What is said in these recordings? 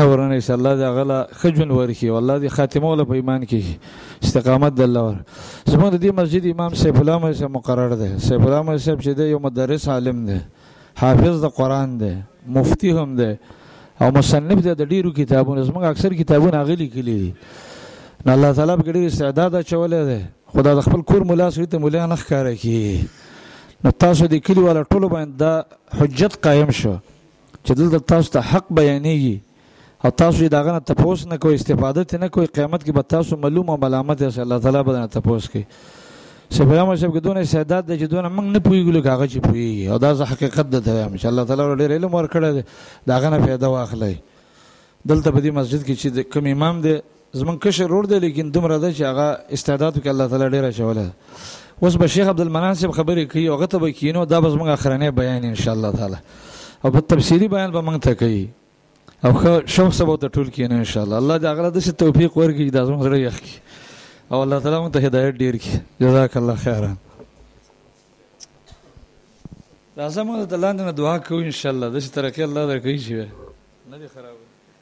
ته ورنه چې الله دې هغه له ښه ژوند ورکړي او الله دې خاتمه وله په ایمان کې استقامت د الله ور زموږ د دې مسجد امام سیف الله مې صاحب مقرر دی سیف الله مې صاحب چې دی یو مدرس عالم دی حافظ د قرآن دی مفتی هم دی او مصنف دی د ډیرو کتابونو زموږ اکثر کتابونه هغه لیکلي دي نو الله تعالی په ډیر استعداد اچولی دی خدا د خپل کور مولا سوی ته مولا نه ښکاره کړي نو تاسو د کلیواله ټولو باندې دا حجت قایم شو چې دلته تاسو ته حق بیانېږي او تاسو یې د هغه نه تپوس نه کوئ استفاده ترې نه کوئ قیامت کې به تاسو ملوم او ملامت یاست الله تعالی به درنه تپوس کوي صفی عمر صاحب کې دونه استعداد دی چې دونه موږ نه پوهېږو لکه هغه چې پوهېږي او دا زه حقیقت درته وایم چې الله تعالی ډېر علم ورکړی دی د هغه نه فایده واخلئ دلته په دې مسجد کې چې کوم امام دی زمونږ کشر ورور دی لیکن دومره ده چې هغه استعداد کې الله تعالی ډیر اچولی اوس به شیخ عبدالمنان صاحب خبرې کوي هغه ته به کینو دا به زمونږ اخرنی بیان ان شاء الله تعالی او په تفصیلی بیان به مونږ ته کوي او خو شوق سبا ته ټول کینو ان شاء الله الله دې هغه د توفیق ورکړي دا زمونږ سره یخ کی او الله تعالی مونږ ته هدایت ډیر کی جزاک الله خیرا راځم د لاندې دعا کوو ان شاء الله د طرفه الله درکې شي نه دي خراب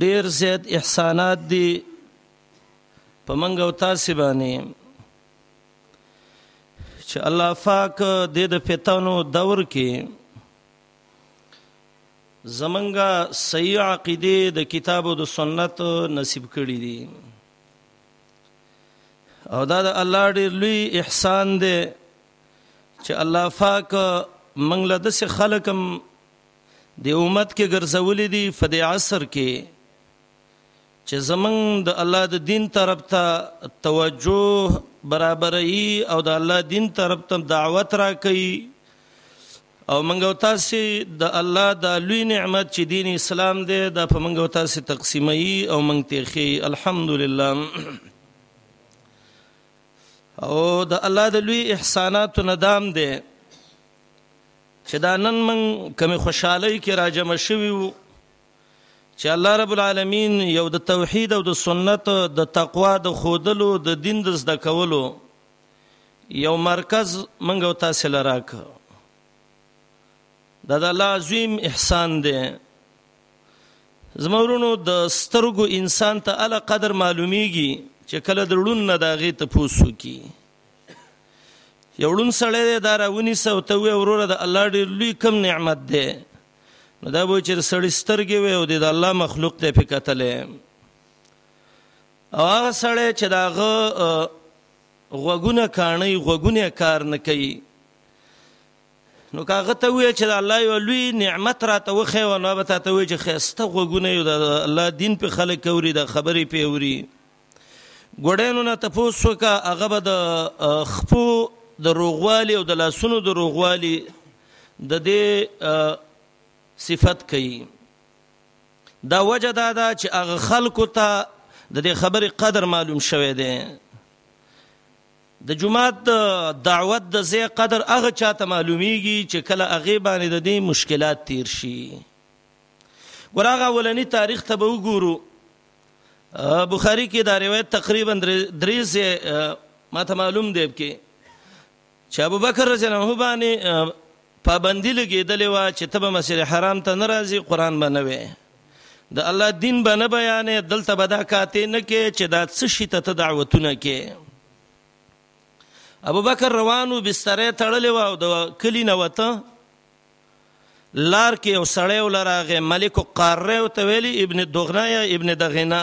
ډیر زیات احسانات دي په منګ او تاسو باندې چې الله پاک د د فتنو دور کې زمنګا صحیح عقیده د کتاب او د سنت نصیب کړی دي او دا د الله ډیر لوی احسان دی چې الله پاک منګله د خلکم د امت کې ګرځولي دي په دې عصر کې چې زمنګ د الله د دین طرف ته توجه برابرې او د الله دین طرف ته دعوت را کوي او منګو تاسو د الله د لوی نعمت چې دین اسلام دی د په منګو تاسو تقسیمي او منګ تیخي الحمدلله او د الله د لوی احسانات ندام دی چې دا نن موږ کومې خوشحالۍ کې راجمع شوي وو چې الله رب العالمین یو د توحید او د سنت د تقوا د خودلو د دین د زده کولو یو مرکز موږ او تاسو لراک دا د الله عظیم احسان دی زمورونو د سترګو انسان ته ال قدر معلومیږي چې کله د لړون نه داغه ته پوسو کی یو ړوند سړی دی دا راونیسه او ته وې وروره د الله ډېر لوی کم نعمت دی نو دا به چې سړی سترګې وي او د الله مخلوق ته په کتلې او هغه سړی چې داغه غوګونه کاني غوګونه کار نه کوي نو کاغه ته وی چې الله یو لوی نعمت را ته وخی او نو به ته وی چې خسته غوګونه یو د الله دین په خلک اوري د خبرې په اوري ګوډینو نه تپوس وکه هغه به د خپو د روغوالي او د لاسونو د روغوالي د دې صفت کوي دا وجه دا ده چې هغه خلکو ته د دې خبرې قدر معلوم شوی دی د جماعت د دعوت د زی قدر هغه چاته معلومیږي چې کله هغه باندې د دې مشکلات تیر شي ګورغه ولنی تاریخ ته به وګورو بخاری کې دا روایت تقریبا درې ځای ماته معلوم دی کې چې ابوبکر رضی الله عنه باندې پابندي لګېدلې و چې تبه مسجد حرام ته ناراضي قران بنوي د الله دین بنه بیانې دلته بدا کاته نه کې چې دا څه شي ته دعوتونه کې ابوبکر روانو بسترې تړلې و او د کلی نه وته لار کې یو سړی ولراغه ملک قاره او تویلی ابن دغنا یا ابن دغنا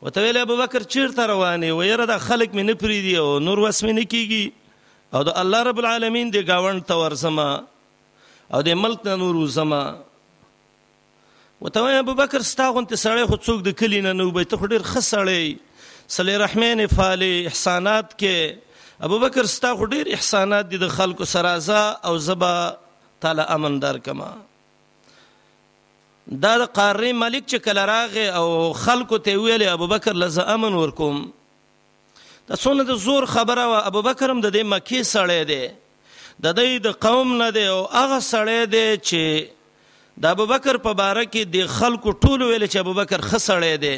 او تویلی ابوبکر چیرته رواني و یره د خلک مې نه پری دی او نور وس مې نه کیږي او د الله رب العالمین دی گاوند تور زما او د ملک نه نور زما وته وایې ابوبکر ستا غونتې سړی خو څوک د کلي نه نه وبایي ته خو ډېر ښه سړی یې صلې رحمین یې فالې احسانات کې ابوبکر ستا خو ډېر احسانات دي د خلکو سره زه او زه به تاله امن درکما دا د قارې ملک چې کله راغې او خلکو ته ویلې ابوبکر لزه امن ورکوم دا څونه د زور خبره وه ابوبکر هم د دې مکې سړی دی د دوی د قوم نه دی او هغه سړی دی چې د ابوبکر په باره کې د خلکو ټولو ویل چې ابوبکر ښه سړی دی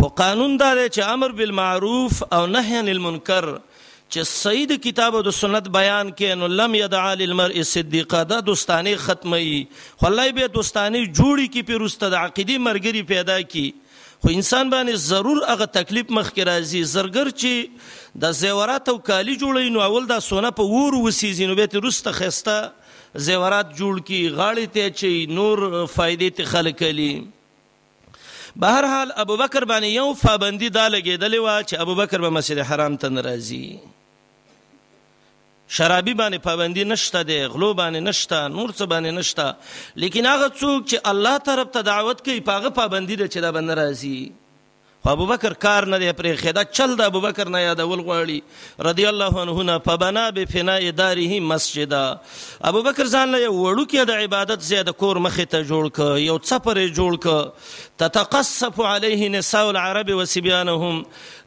خو قانون دا دی چې امر بالمعروف او نهی عن المنکر چې سید کتاب او د سنت بیان کې نو لم یدع للمرء صدیقه دا دوستانه ختمي خلای به دوستانه جوړی کې پیروسته د عقیدی مرګري پیدا کی خو انسان باندې ضرور هغه تکلیف مخکې راځي زرګر چې د زیورات او کالی جوړوي نو اول دا سونه په اور وسیزي نو به ترسته خسته زیورات جوړ کی غاړې ته چي نور فائدې ته خلک لي به هر حال ابوبکر باندې یو پابندي دا لګیدلې و چې ابوبکر به مسجد حرام ته ناراضي شرابی باندې پابندی نشته دی غلو باندې نشته نور څه باندې نشته لیکن هغه څوک چې الله طرف ته دعوت کوي پاغه پابندی ده چې دا بنه راځي خو ابوبکر کار نه دی پرې خدا چل د ابوبکر نه یادول غواړي رضی الله عنه نه فبنا بفناء داره مسجدا ابوبکر ځان له وړو کې د عبادت زیاده کور مخې ته جوړ ک یو څپره جوړ ک تتقصف عليه نساء العرب وسبيانهم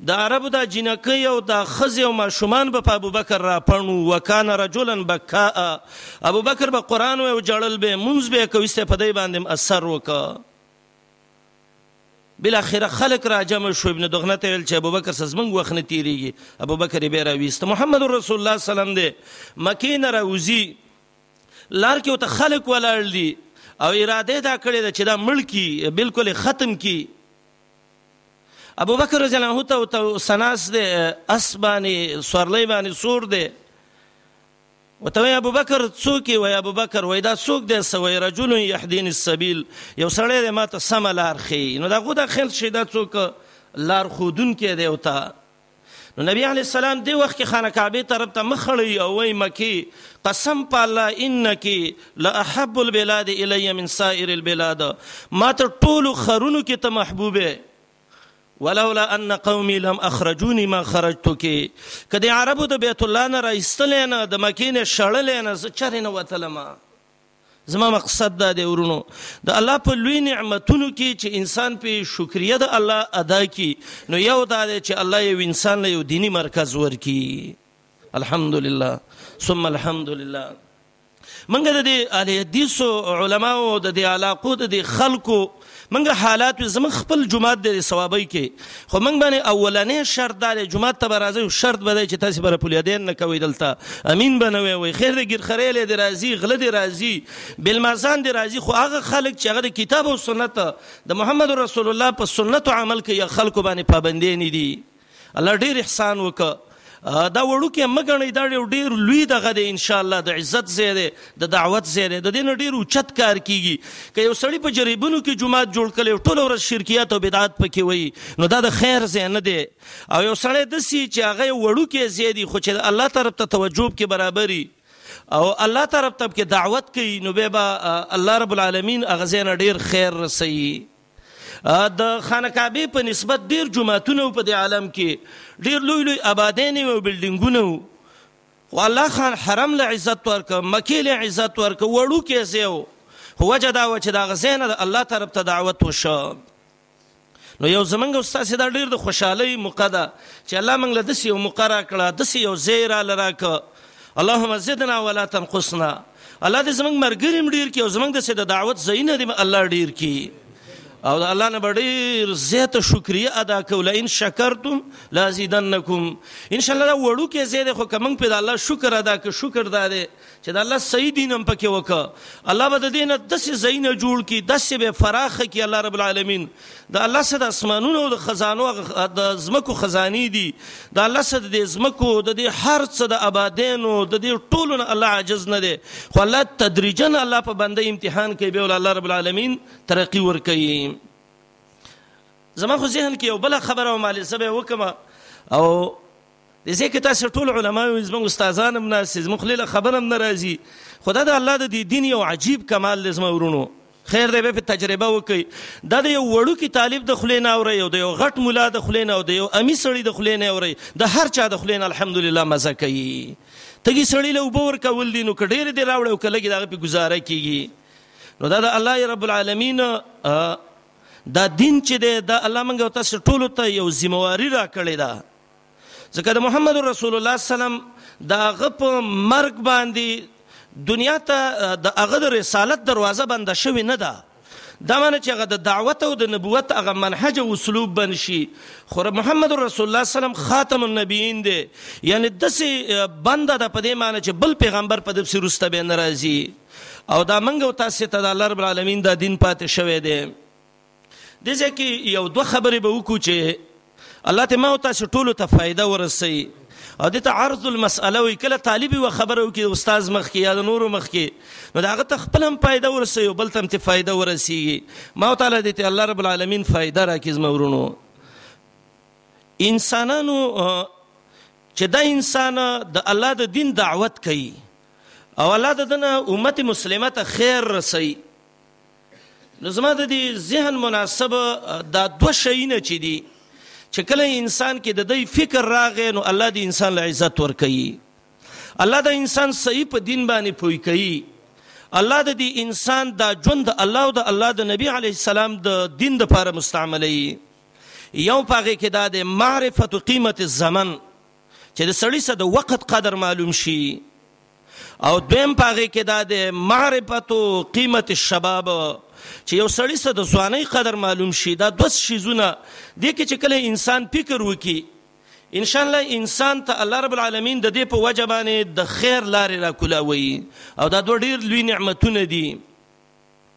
د عربو دا جینکۍ او دا ښځې او ماشومان به په ابوبکر راپڼ وو، وکان رجلا بکاء، ابوبکر به قرآن وایه او ژړل به یې، لمونځ به یې کاوه، ایسته په دی باندې هم اثر وکړ. بالاخره خلک راجمع شو، ابن دغنه ته یې ویل چې ابوبکر سره زموږ وخت نه تیریږي، ابوبکر یې بیا راویسته، محمد رسول الله صلی الله علیه وسلم دی مکې نه راوځي، لار کې ورته خلک ولاړ دي او اراده یې دا کړې ده چې دا مړ کړي، بالکل یې ختم کړي. ابوبکر رضی الله عنه ته او ته سناس دی اس باندې سورلۍ باندې سور دی وته وی ابوبکر څوک وی ابوبکر وی دا څوک دی سوی رجل يهدين السبيل یو سړی دی ماته سم لار خي نو دا خو دا خل شي دا څوک لار خودون کې دی او ته نو نبی علیه السلام دې وخت کې خانه کعبې طرف ته مخ اړوي او وایي مکې قسم په الله انک لاحب البلاد الی من سائر البلاد ما تر ټولو ښارونو کې ته محبوب یې ولولا ان قومي لم اخرجوني ما خرجتك کدی عربو د بیت الله نه راستل نه د مکې نه شړل نه زه چرې نه وتلم زما مقصد دا دی ورونو د الله په لوی نعمتونو کې چې انسان په شکریه د الله ادا کی نو یو دا دی چې الله یو انسان له یو دینی مرکز ورکی الحمدلله ثم الحمدلله منګه د دې اهل حدیثو علماو د دې علاقو د دې خلکو موږ حالات وي زموږ خپل جومات دی د صوابۍ کې خو موږ باندې اولنی شرط دا دی جومات ته به راځئ شرط به دی چې تاسې به رپولیدین نه کوئ دلته امین به نه وی خیر دی ګیرخریلی دی راځي غله دی راځي بلمازان دی راځي خو هغه خلک چې هغه د کتاب او سنت د محمد رسول الله په سنت عمل کوي خلکو باندې پابندې نه دي الله ډیر احسان وکړ دا وړوکی مه ګڼئ دا یو ډیر لوی دغه دی ان شاء الله د عزت ځای دی د دعوت ځای دی د دې نه ډیر اوچت کار کیږي که یو سړی په جریبونو کې جماعت جوړ کړي ټوله ورځ شرکیات او بدعات پکې وایي نو دا د خیر ځای نه دی او یو سړی داسې چې هغه یې وړوکی ځای دی خو چې د الله طرف ته توجه پکې برابري او الله طرف ته پکې دعوت کوي نو بیا به الله رب العالمین هغه ځای نه ډیر خیر رسوي د خانه کعبې په نسبت ډېر جوماتونه وو په دې عالم کې، ډېر لوی لوی ابادېنې وې او بلډنګونه وو، خو الله خان حرم له عزت ورکړ، مکې له عزت ورکړ، وړوکی ځای و، خو وجه دا وه چې د هغه ځای نه د الله طرف ته دعوت وشو، نو یو زمونږ او ستاسې دا ډېر د خوشحالۍ موقع ده چې الله مونږ له داسې یو موقع راکړه، داسې یو ځای راله راکړ. اللهم زدنا ولا تنقصنا الله دې زمنګ مرګري هم ډیر کی او زمنګ د سه د دعوت زینه دې الله ډیر کی او د الله نه ډیر زیات شکریا ادا کول ان شکرتم لازیدنکم ان شاء الله وړو کې زیاده خو کمنګ په الله شکر ادا ک شکر داده چې د الله صحیح دینم پکې وک الله به د دین د سه زینه جوړ کی د سه به فراخ کی الله رب العالمین د الله څخه د اسمانونو او د خزانو هغه د ځمکو خزانې دي، د الله څخه د دې ځمکو د دې هر څه د ابادېنو د دې ټولو نه الله عاجز نه دی، خو الله تدريجاً الله په بنده امتحان کوي بيا ول الله رب العالمين ترقي ورکوي. زما خو ذهن کې يو بله خبره وه مالې زه به يې وکړم او دی ځای کې تاسې ټول علما یئ، زموږ استادان هم ناست دي، زموږ خولې له خبره هم نه راځي، خو دا د الله د دې دین یو عجیب کمال دی زما وروڼو! خیر دی بیا پرې تجربه وکړئ، دا د یو وړوکي طالب د خولې نه اورئ او د یو غټ ملا د خولې نه او د یو امي سړي د خولې نه یې اورئ، د هر چا د خولې نه الحمدلله مزه کوي. تږي سړي له اوبه ورکول دي، نو که ډېرې دې راوړې او که لږې د هغه پرې ګوزاره کېږي. نو دا د الله رب العالمین دا دین چې دی، دا الله موږ او تاسې ټولو ته یو ذمه واري راکړې ده. ځکه د محمد رسول الله سلم د هغه په مرګ باندې دنیا ته د هغه د رسالت دروازه بنده شوې نه ده دا معنی چې هغه د دعوت او د نبوت هغه منهج او اسلوب بن شي خو محمد رسول الله سلام خاتم النبیین دی یعنی دسه بنده د پدې معنی چې بل پیغمبر په دې سرسته به ناراضي او دا منګو تاسو ته د الله رب العالمین د دین پاتې شوی دی دې ځای کې یو دوه خبرې به وکړو چې الله ته ما او تاسو ټولو ته فایده ورسي او د ته عرض المسأله وی کله طالب و خبرو کې استاد مخ کې یا نورو مخ کې نو دا غته خپل هم فایده ورسي او بل تم ته فایده ورسي ما او تعالی دې ته الله رب العالمین فایده راکې زما ورونو انسانانو چې دا انسان د الله د دین دعوت کوي او الله د دنه امت مسلمه ته خیر رسي نو زما د دې ذهن مناسب دا دوه شیونه چې دي چې کله انسان کې د دې فکر راغی نو الله دې انسان له عزت ور کوي الله د انسان صحیح په دین باندې پوي کوي الله د دې انسان دا ژوند الله او د الله د نبی علی السلام د دین د لپاره مستعملي یو پاګه کې دا د معرفت قیمت الزمن چې د سړي څخه د وقت قدر معلوم شي او دویم په هغې کې دا دی معرفت و قیمت الشباب چې یو سړي څخه د ځوانۍ قدر معلوم شي دا دوه څیزونه دې کې چې کله انسان فکر وکړي ان شاء الله انسان ته الله رب العالمین د دې په وجه باندې د خیر لارې راکولاوي او دا دوه ډیر لوی نعمتونه دي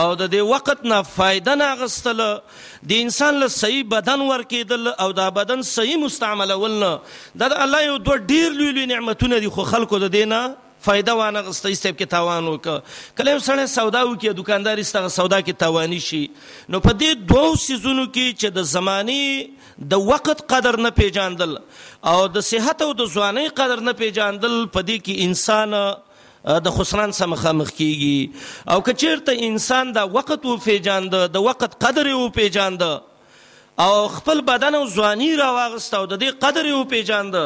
او د دې وقت نه فائده نه اغستل دې انسان له صحیح بدن ورکیدل او دا بدن صحیح مستعملول نه دا د الله یو دوه ډیر لوی لوی نعمتونه دي خو خلکو د دې نه فائده وانه غسته ایستب کې تاوان وک کله یو سړی سودا وکي دکاندار ایستغه سودا کې تاوانی شي نو په دې دوو سيزونو کې چې د زماني د وخت قدر نه پیژاندل او د صحت او د ځواني قدر نه پیژاندل په دې کې انسان د خسران سره مخامخ کیږي او که چیرته انسان دا وقت وپیژاند د وقت قدر یې وپیژاند او خپل بدن او ځواني راواغسته او ددې قدر یې وپیژاند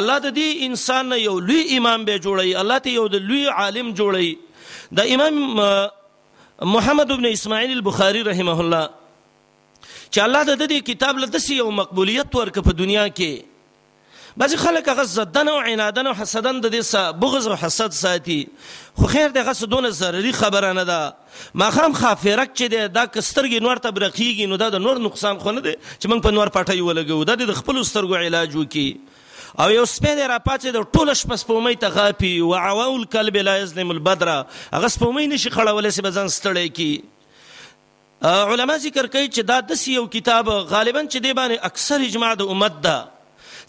الله ددې انسان نه یو لوی امام بیا جوړوي الله ته یو د لوی عالم جوړوي د امام محمد بن اسماعیل البخاری رحمه الله چې الله ددې کتاب له داسې یو مقبولیت ورکړ په دنیا کې بعضی خلک هغه ضدن او عنادن او حسدن د دې څخه بغض او حسد ساتي خو خیر دی هغه څه دونه ضرري خبره نه ده ماښام خافرک چې دی دا که سترګې نور ته برقیږي نو دا د نور نقصان خو نه دی چې موږ په نور پټۍ ولګوو دا دې د خپلو سترګو علاج وکړي او یو سپی دی راپاڅېد ټوله شپه سپومۍ ته غاپي وعوا الکلب لا یظلم البدر هغه سپومۍ نشي خړولی چې به ځان ستړی کړي علما ذکر کوي چې دا داسې یو کتاب غالبا چې دې باندې اکثر اجماع د امت ده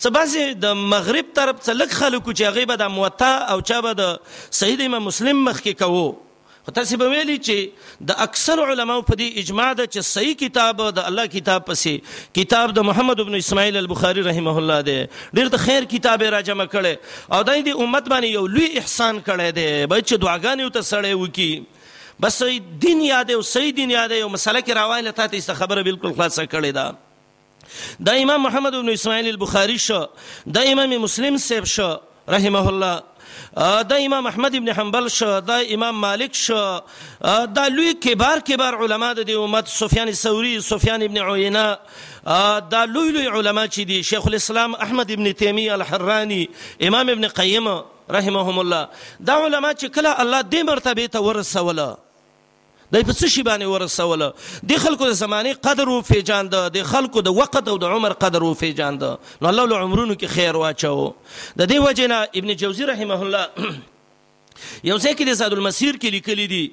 څه بعضې د مغرب طرف څه لږ خلک چې هغوی به د موطا او چا به د صحیح د امام مسلم مخکې کوو خو تاسو به ویلي چې د اکثر علماو په دې اجماع ده چې صحیح کتاب د الله کتاب پسې کتاب د محمد ابن اسماعیل البخاری رحمه الله دی ډیر د خیر کتاب را جمع کړي او دای دې امت باندې یو لوی احسان کړي دی به چې دعاګانې ته سړې وکي بس دین یادې او صحیح دین یادې او مسله کې راوای له تاسو ته خبره بالکل خلاصه کړې ده دا امام محمد ابن اسماعیل البخاری شو دا امام مسلم سیب شو رحمه الله دا امام احمد ابن حنبل شو دا امام مالک شو دا لوی کبار کبار علما د امت سفیان ثوری سفیان ابن عینه دا لوی لوی علما چې دي شیخ الاسلام احمد ابن تیمیه الحرانی امام ابن قیم رحمهم الله دا علماء چې کله الله دې مرتبه ته ورسوله دای په څه شی باندې ورسوله د خلکو د زمانه قدر او فیجاند د خلکو د وخت او د عمر قدر او فیجاند نو الله له عمرونو کې خیر واچو د دې وجنه ابن جوزی رحمه الله یو ځکه د زاد المسیر کې لیکلي دي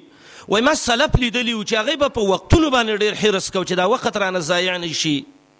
وای ما سلف لیدلی او چې هغه په وختونو باندې ډیر حرس کو چې دا وخت رانه ضایع نشي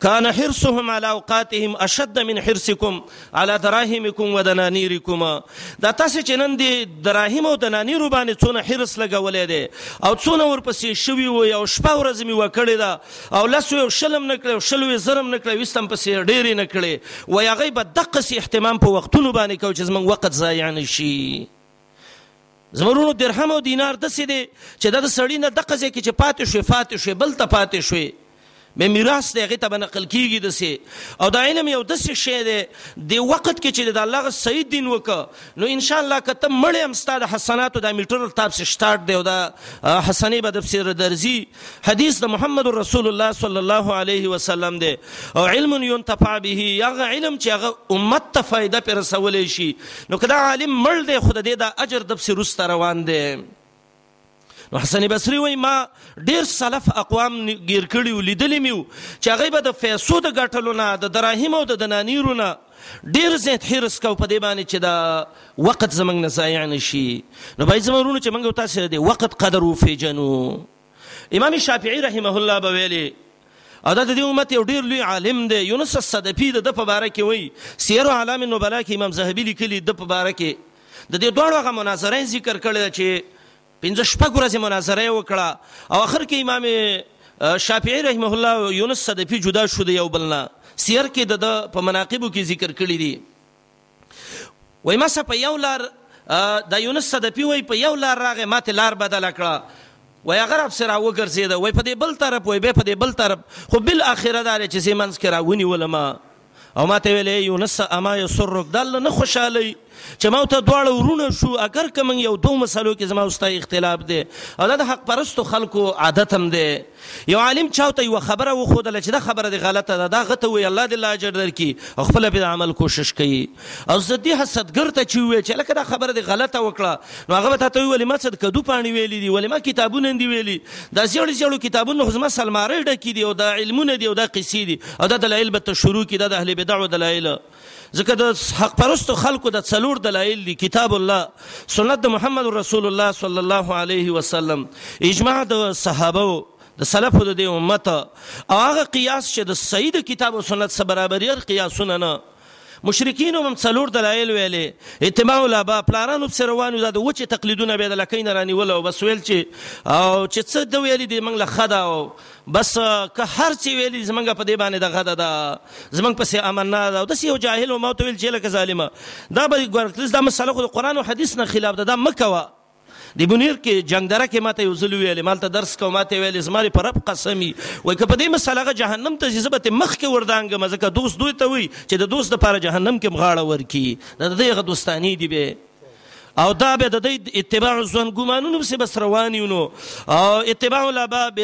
کان حرصهم علی اوقاتهم اشد من حرصکم علی دراهمکم ودنانیرکم دا تاسو چې نن دی دراهم او دنانیرو باندې څونه حرص لګولې دی او څونه ورپسې شوی و او شپه ورځ می وکړی دا او لاسو یو شلم نکړو شلو زرم نکړو وستم پسې ډېری نکړي و یا غیب دقه سي اهتمام په وختونو باندې کو چې زمنګ وخت ضایع نشي زمرونو درهم او دینار دسې دی چې دا د سړی نه دقه ځای کې چې پاتې شوې فاتې شوې بل ته پاتې شوې به میراث دی هغې ته به نقل کېږي دسې او دا علم یو داسې شی دی د وخت کې چې د الله غ صحیح دین وکړه نو انشاءالله که ته مړی هم ستا د حسناتو دا میټر تاپسې سټارټ دی او دا حسنې به دپسې درځي حديث د محمد رسول الله صلی الله علیه وسلم دی او علم ينتفع به هغه علم چې هغه امت ته فائدہ پر رسولې شي نو کدا عالم مړ دی خود دې دا اجر د پسې روسته روان دی نو حسن بصري وای ما ډیر سلف اقوام گیر کړي ولیدلې میو چې هغه به د پیسو د ګټلو نه د دراهم او د دنانیرو نه ډیر زیات حرص کوو په دې باندې چې دا وقت زمنګ نه ضایع نشي نو باید زموږ ورونو چې موږ تاسو دې وقت قدر وفیجنو امام شافعی رحمه الله به ویلي او دا د دې امت یو ډیر لوی عالم دی یونس الصدفی د په باره کې وایي سیر علام النبلا کې امام زهبی لیکلی د په باره کې د دې دوه غو مناظره ذکر کړل چې پنځه شپږ ورځې مناظره یې وکړه او اخر کې امام شافعي رحمه الله او یونس صدفي جدا شو د یو بل نه سیر کې د ده په مناقبو کې ذکر کړي دي وایي ما سه په یو لار د یونس صدفي وایي په یو لار راغی ما ته لار بدله کړه وای هغه را سره وګرځیدا وای په دې بل طرف وای به په دې بل طرف خو بل اخره دار چې زمنس کرا ونی ولما او ماته ویل ای یونس اما یسرک دا الله نه خوشالی چې ما ته دواړه ورونه شو اگر که من یو دوه مسلو کې زما اوستا اختلاف دی او دا د حق پرستو خلکو عادت هم دی یو عالم چاوته یو خبره وخودله چې دا خبره دی غلطه ده دا غته وی الله دې لاجر درکې او خپل په عمل کوشش کوي او زه دې حسدګر ته چې وویل چې لکه دا خبره دې غلطه وکړه نو هغه به تا ته ویل ما څه د کدو پاڼې ویلي دي ولې ما کتابونه دي ویلي دا زیړ زیړو کتابونه خو زما سلمارۍ ډکې دي او دا علمونه دي او دا قصې دي او دا دلایل به ته شروع کړي دا د اهل بدعو دلایل ځکه د حق پرستو خلکو د څلور دلایل دي کتاب الله سنت د محمد رسول الله صلی الله علیه وسلم اجماع د صحابه د سلفو د امت او هغه قیاس چې د صحیح کتاب او سنت سره برابرې قیاسونه نه مشرکینو هم څلور دلایل ویل، اتباع الاباء، پلارانو پسې روان یو، دا د وچې تقلیدونه به یې د لکۍ نه رانیول او بس ویل چې او چې څه ده ویلي دي موږ له ښه ده او بس که هر څه یې ویلي دي زموږ په دې باندې دغه ده دا زموږ پسې امنا ده او داسې یو جاهل و ما ورته ویل چې لکه ظالمه دا به ګورکلس دا مسله خو د قرآن او حدیث نه خلاف ده دا مه کوه. دی بونیر کې جنګدره کې ماته یو ځل ویلې مالته درس کوم ماته ویلې زماره پر رب قسمی وای که په دې مسله غ جهنم ته زیبت مخ کې وردانګ مزه که دوست دوی ته وی چې د دوست لپاره جهنم کې مغاړه ورکی د دې غ دوستانی دی به او دا به د دې اتباع ځون ګمانونو سه بس روانیو نو او اتباع الاباب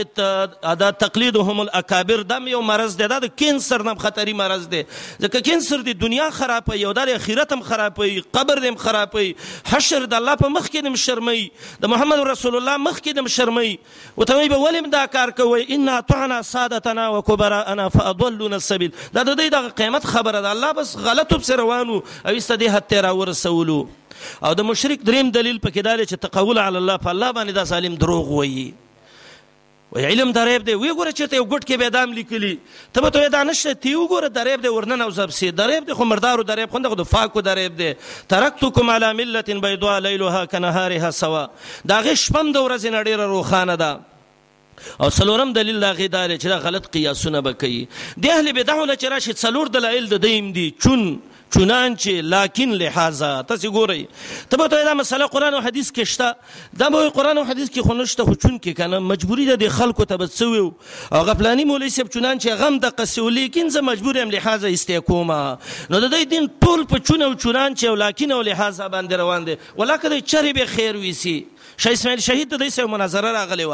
ادا تقلیدهم الاکابر دم یو مرض دی دا د کینسر نم خطرې مرض دی ځکه کینسر دی دنیا خرابې یو د اخرت هم خرابې قبر هم خرابې حشر د الله په مخ کې دم شرمي د محمد رسول الله مخ کې دم شرمي وتوي به ولم دا کار کوي ان طعنا سادتنا وكبراءنا فاضلنا السبيل دا د دې د قیامت خبره ده الله بس غلطو بس روانو او است دې حتی را ورسولو او د مشرک دریم دلیل پکې دا چې تقول علی الله په الله باندې دا سالم دروغ وایي وایې علم دریب دی ویې ګوره چېرته یو ګوټ کې به یې دا هم لیکلي ته به ته وایې دا نشته تیې وګوره دریب دی ورننوځه پسې دریب دی خو مردارو دریب خو نه دی خو د فاکو دریب دی ترکتکم علی ملت بیضاء لیلها کنهارها سوا د هغې شپه هم د ورځې نه ډېره روښانه ده او څلورم دلیل دا غي دا چې دا غلط قیاسونه به کوي د اهل بدعو نه چې راشي څلور دلایل د دیم دي چون چنانچه لاکن لحاظا تاسو ګورئ ته به ته دا مسله قران او حدیث کې شته دا به قران او حدیث کې خو نشته خو چون کې کنه مجبوری ده د خلکو ته به څوي او غفلانی مولوی صاحب چنانچه غم د قصو لیکن زه مجبور یم لحاظ استیکوما نو د دې دین ټول په چون او چنانچه او لاکن او لحاظ باندې روان دي ولاکه د چری به خیر ویسی شیخ اسماعیل شهید ته د سه مناظره راغلی و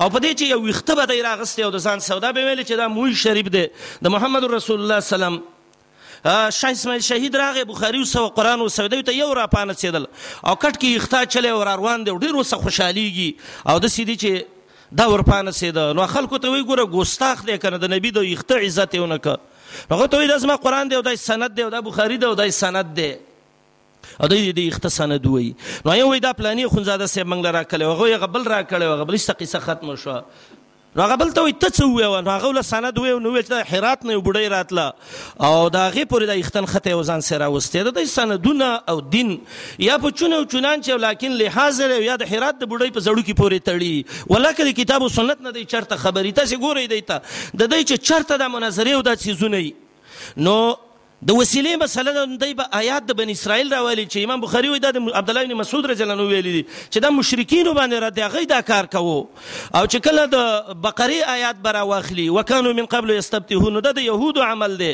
او په دې چې یو وخت به د راغستې او د ځان سودا به ویل چې دا موي شریف دی د محمد رسول الله سلام شاه اسماعیل شهید راغی بخاری وسو او قران وسو دی ته یو را پانه سیدل او کټ کې یختا چلی او را روان دی او ډیر وسه خوشحالیږي او د سیدی چې دا ورپانه سید نو خلکو ته وی ګوره ګوستاخ دی کنه د نبی د یخته عزت یې ونه که هغه ته وی دا زما قران دی او دا سند دی او دا بخاری دی او دا سند دی او دی دی دی خته سند وای نو یو وای دا پلاني خونزاده صاحب منګل راکړی او هغه یې غبل راکړی او غبل څه قصه ختم شو نو هغه بل ته وي ته څه وویه نو هغه له سند وویه نو وویل چې هرات نه یو بوډۍ راتله او د هغې پورې د اختن خطه یې ځان سره راوستې ده د سندونه او دین یا په چونه او چونان چې لاکن لحاظ لري یا د هرات د بوډۍ په زړو کې پورې تړي ولکه د کتاب او سنت نه دی چرته خبرې تاسو ګورئ دی ته د دې چې چرته د مناظره او د سيزونه نو د وسیلې مسله ده نو دی به آیات د بنی اسرائیل راولي چې امام بخاري وايي دا د عبدالله بن مسعود رضی الله عنه ویلي دي چې دا مشرکینو باندې رد دی هغوی دا کار کوو او چې کله د بقرې آیات به راواخلي وکانو من قبل یستبتهون نو دا د یهودو عمل دی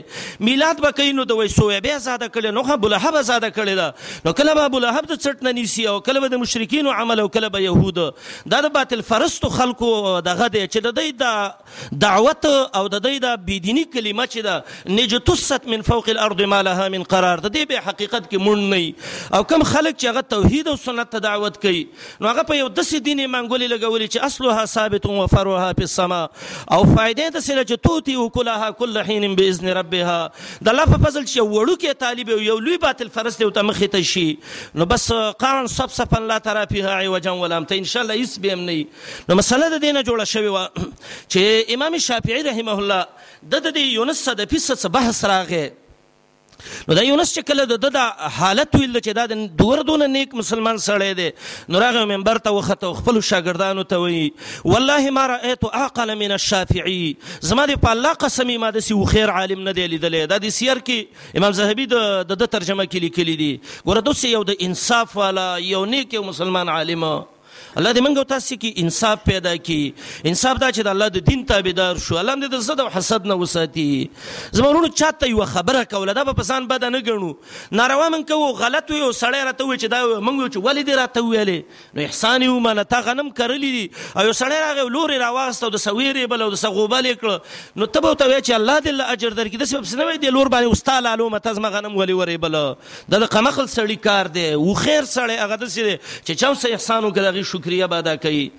میلاد به کوي نو د وایي سویبې ازاده کړې نو ابو لهب ازاده کړې ده نو کله به ابو لهب د څټ نه نیسي او کله به د مشرکینو عمل او کله به یهود دا د باطل فرستو خلکو دغه دی چې د دوی د دعوت او د دی دا بی دینی کلمه چی ده نجتثت من فوق الارض ما لها من قرار د دی بیا حقیقت کی مونږ نه یی او کوم خلک چی هغه توحید او سنت ته دعوت کوي نو هغه په یو دسی دین منګولی لګولی چی اصلها ثابت و فرعها فی السما او فایده دسی ده چی توتی اکلها کل حین باذن ربها د الله په فضل چی وړوکی طالب او یو لوی باطل فرست او ته مخی ته شي نو بس قان صف صفا لا ترا فيها عوجا ولا امتا ان شاء الله هیڅ بیم نه نو مسئله د دې نه جوړه شوې وه چې امام شافعي رحمه الله د د دې یونس صدفي څخه بحث راغی نو دا یونس چې کله د د حالت ویل چې دا د دور دون نیک مسلمان سړی دی نو راغی منبر ته وخته خپل شاګردانو ته وی والله ما رايت اعقل من الشافعي زما د په الله قسم ما د سی خیر عالم نه دی لیدلې دا د سیر کې امام زهبي د د ترجمه کې لیکلي دي ګوره دوی یو د انصاف والا یو نیک مسلمان عالم الله دې منګ او تاسو کې انصاف پیدا کړي انصاف دا چې د الله د دین تابعدار شو الله دې د زړه او حسد نه وساتي زمونږ چاته یو خبره کوله دا په ځان بد نه ګڼو ناروا من کو غلط وي او سړی راته وي چې دا منګ چې ولې دې راته ویلې نو احسان یو مانه تا غنم کرلی دي او یو سړی راغی لوري راواست او د سویرې بل او د سغوبل کړ نو تبو ته وی چې الله دې الله اجر درکې د سبب سنوي دې لور باندې استاد علومه تزما غنم ولې ورې بل دا د قمقل سړي کار دی هوښير سړی هغه داسې دی چې چا څه احسان وکړي د هغې شکریه به ادا کوي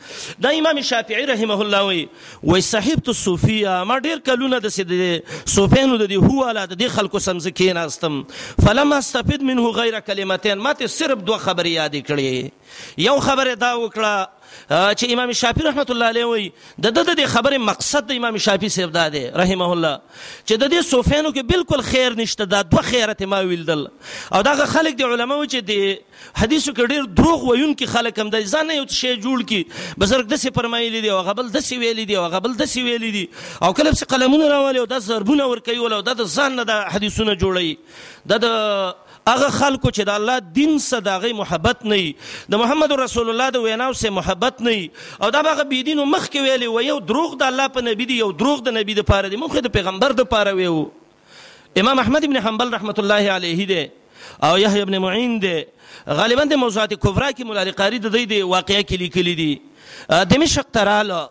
دا امام شافعي رحمه الله وایي وایي صحبت صوفیه ما ډېر کلونه داسې د صوفیانو د دې هواله د دې خلکو سم زه کېناستم فلم استفد منه غیر کلمتین ما ته صرف دوه خبرې یادې کړې یو خبره دا وکړه چې امام شافعي رحمت الله علیه وایي د د دې خبرې مقصد د امام شافعي صاحب دا دی رحمه الله چې د دې صوفیانو کې بالکل خیر نشته دا دوه خیرت ما ویلدل او داغه خلک د علماو چې د حدیثو کې ډیر دروغ وایونکي خلک هم د ځان یو شی جوړ کی بزرګ د څه فرمایلی دی او غبل د څه ویلی دی او غبل د څه ویلی دی او کله چې قلمونه راوالي او د ضربونه ور کوي ول او د ځان نه د حدیثونه جوړي د هغه خلکو چې د الله دین سه د هغه محبت نه وي، د محمد رسول الله د ویناو سه محبت نه وي او دا به هغه بې دینو مخکې ویلې وو، یو دروغ د الله په نبي دي، یو دروغ د نبي لپاره دي، موږ خو یې د پیغمبر لپاره ویو. امام احمد ابن حنبل رحمة الله علیه دی او یحیی ابن معین دی، غالبا د موضوعات کبرا کې مولا علی قاري د دوی د واقعه کې لیکلي دي، دمشق ته رااله،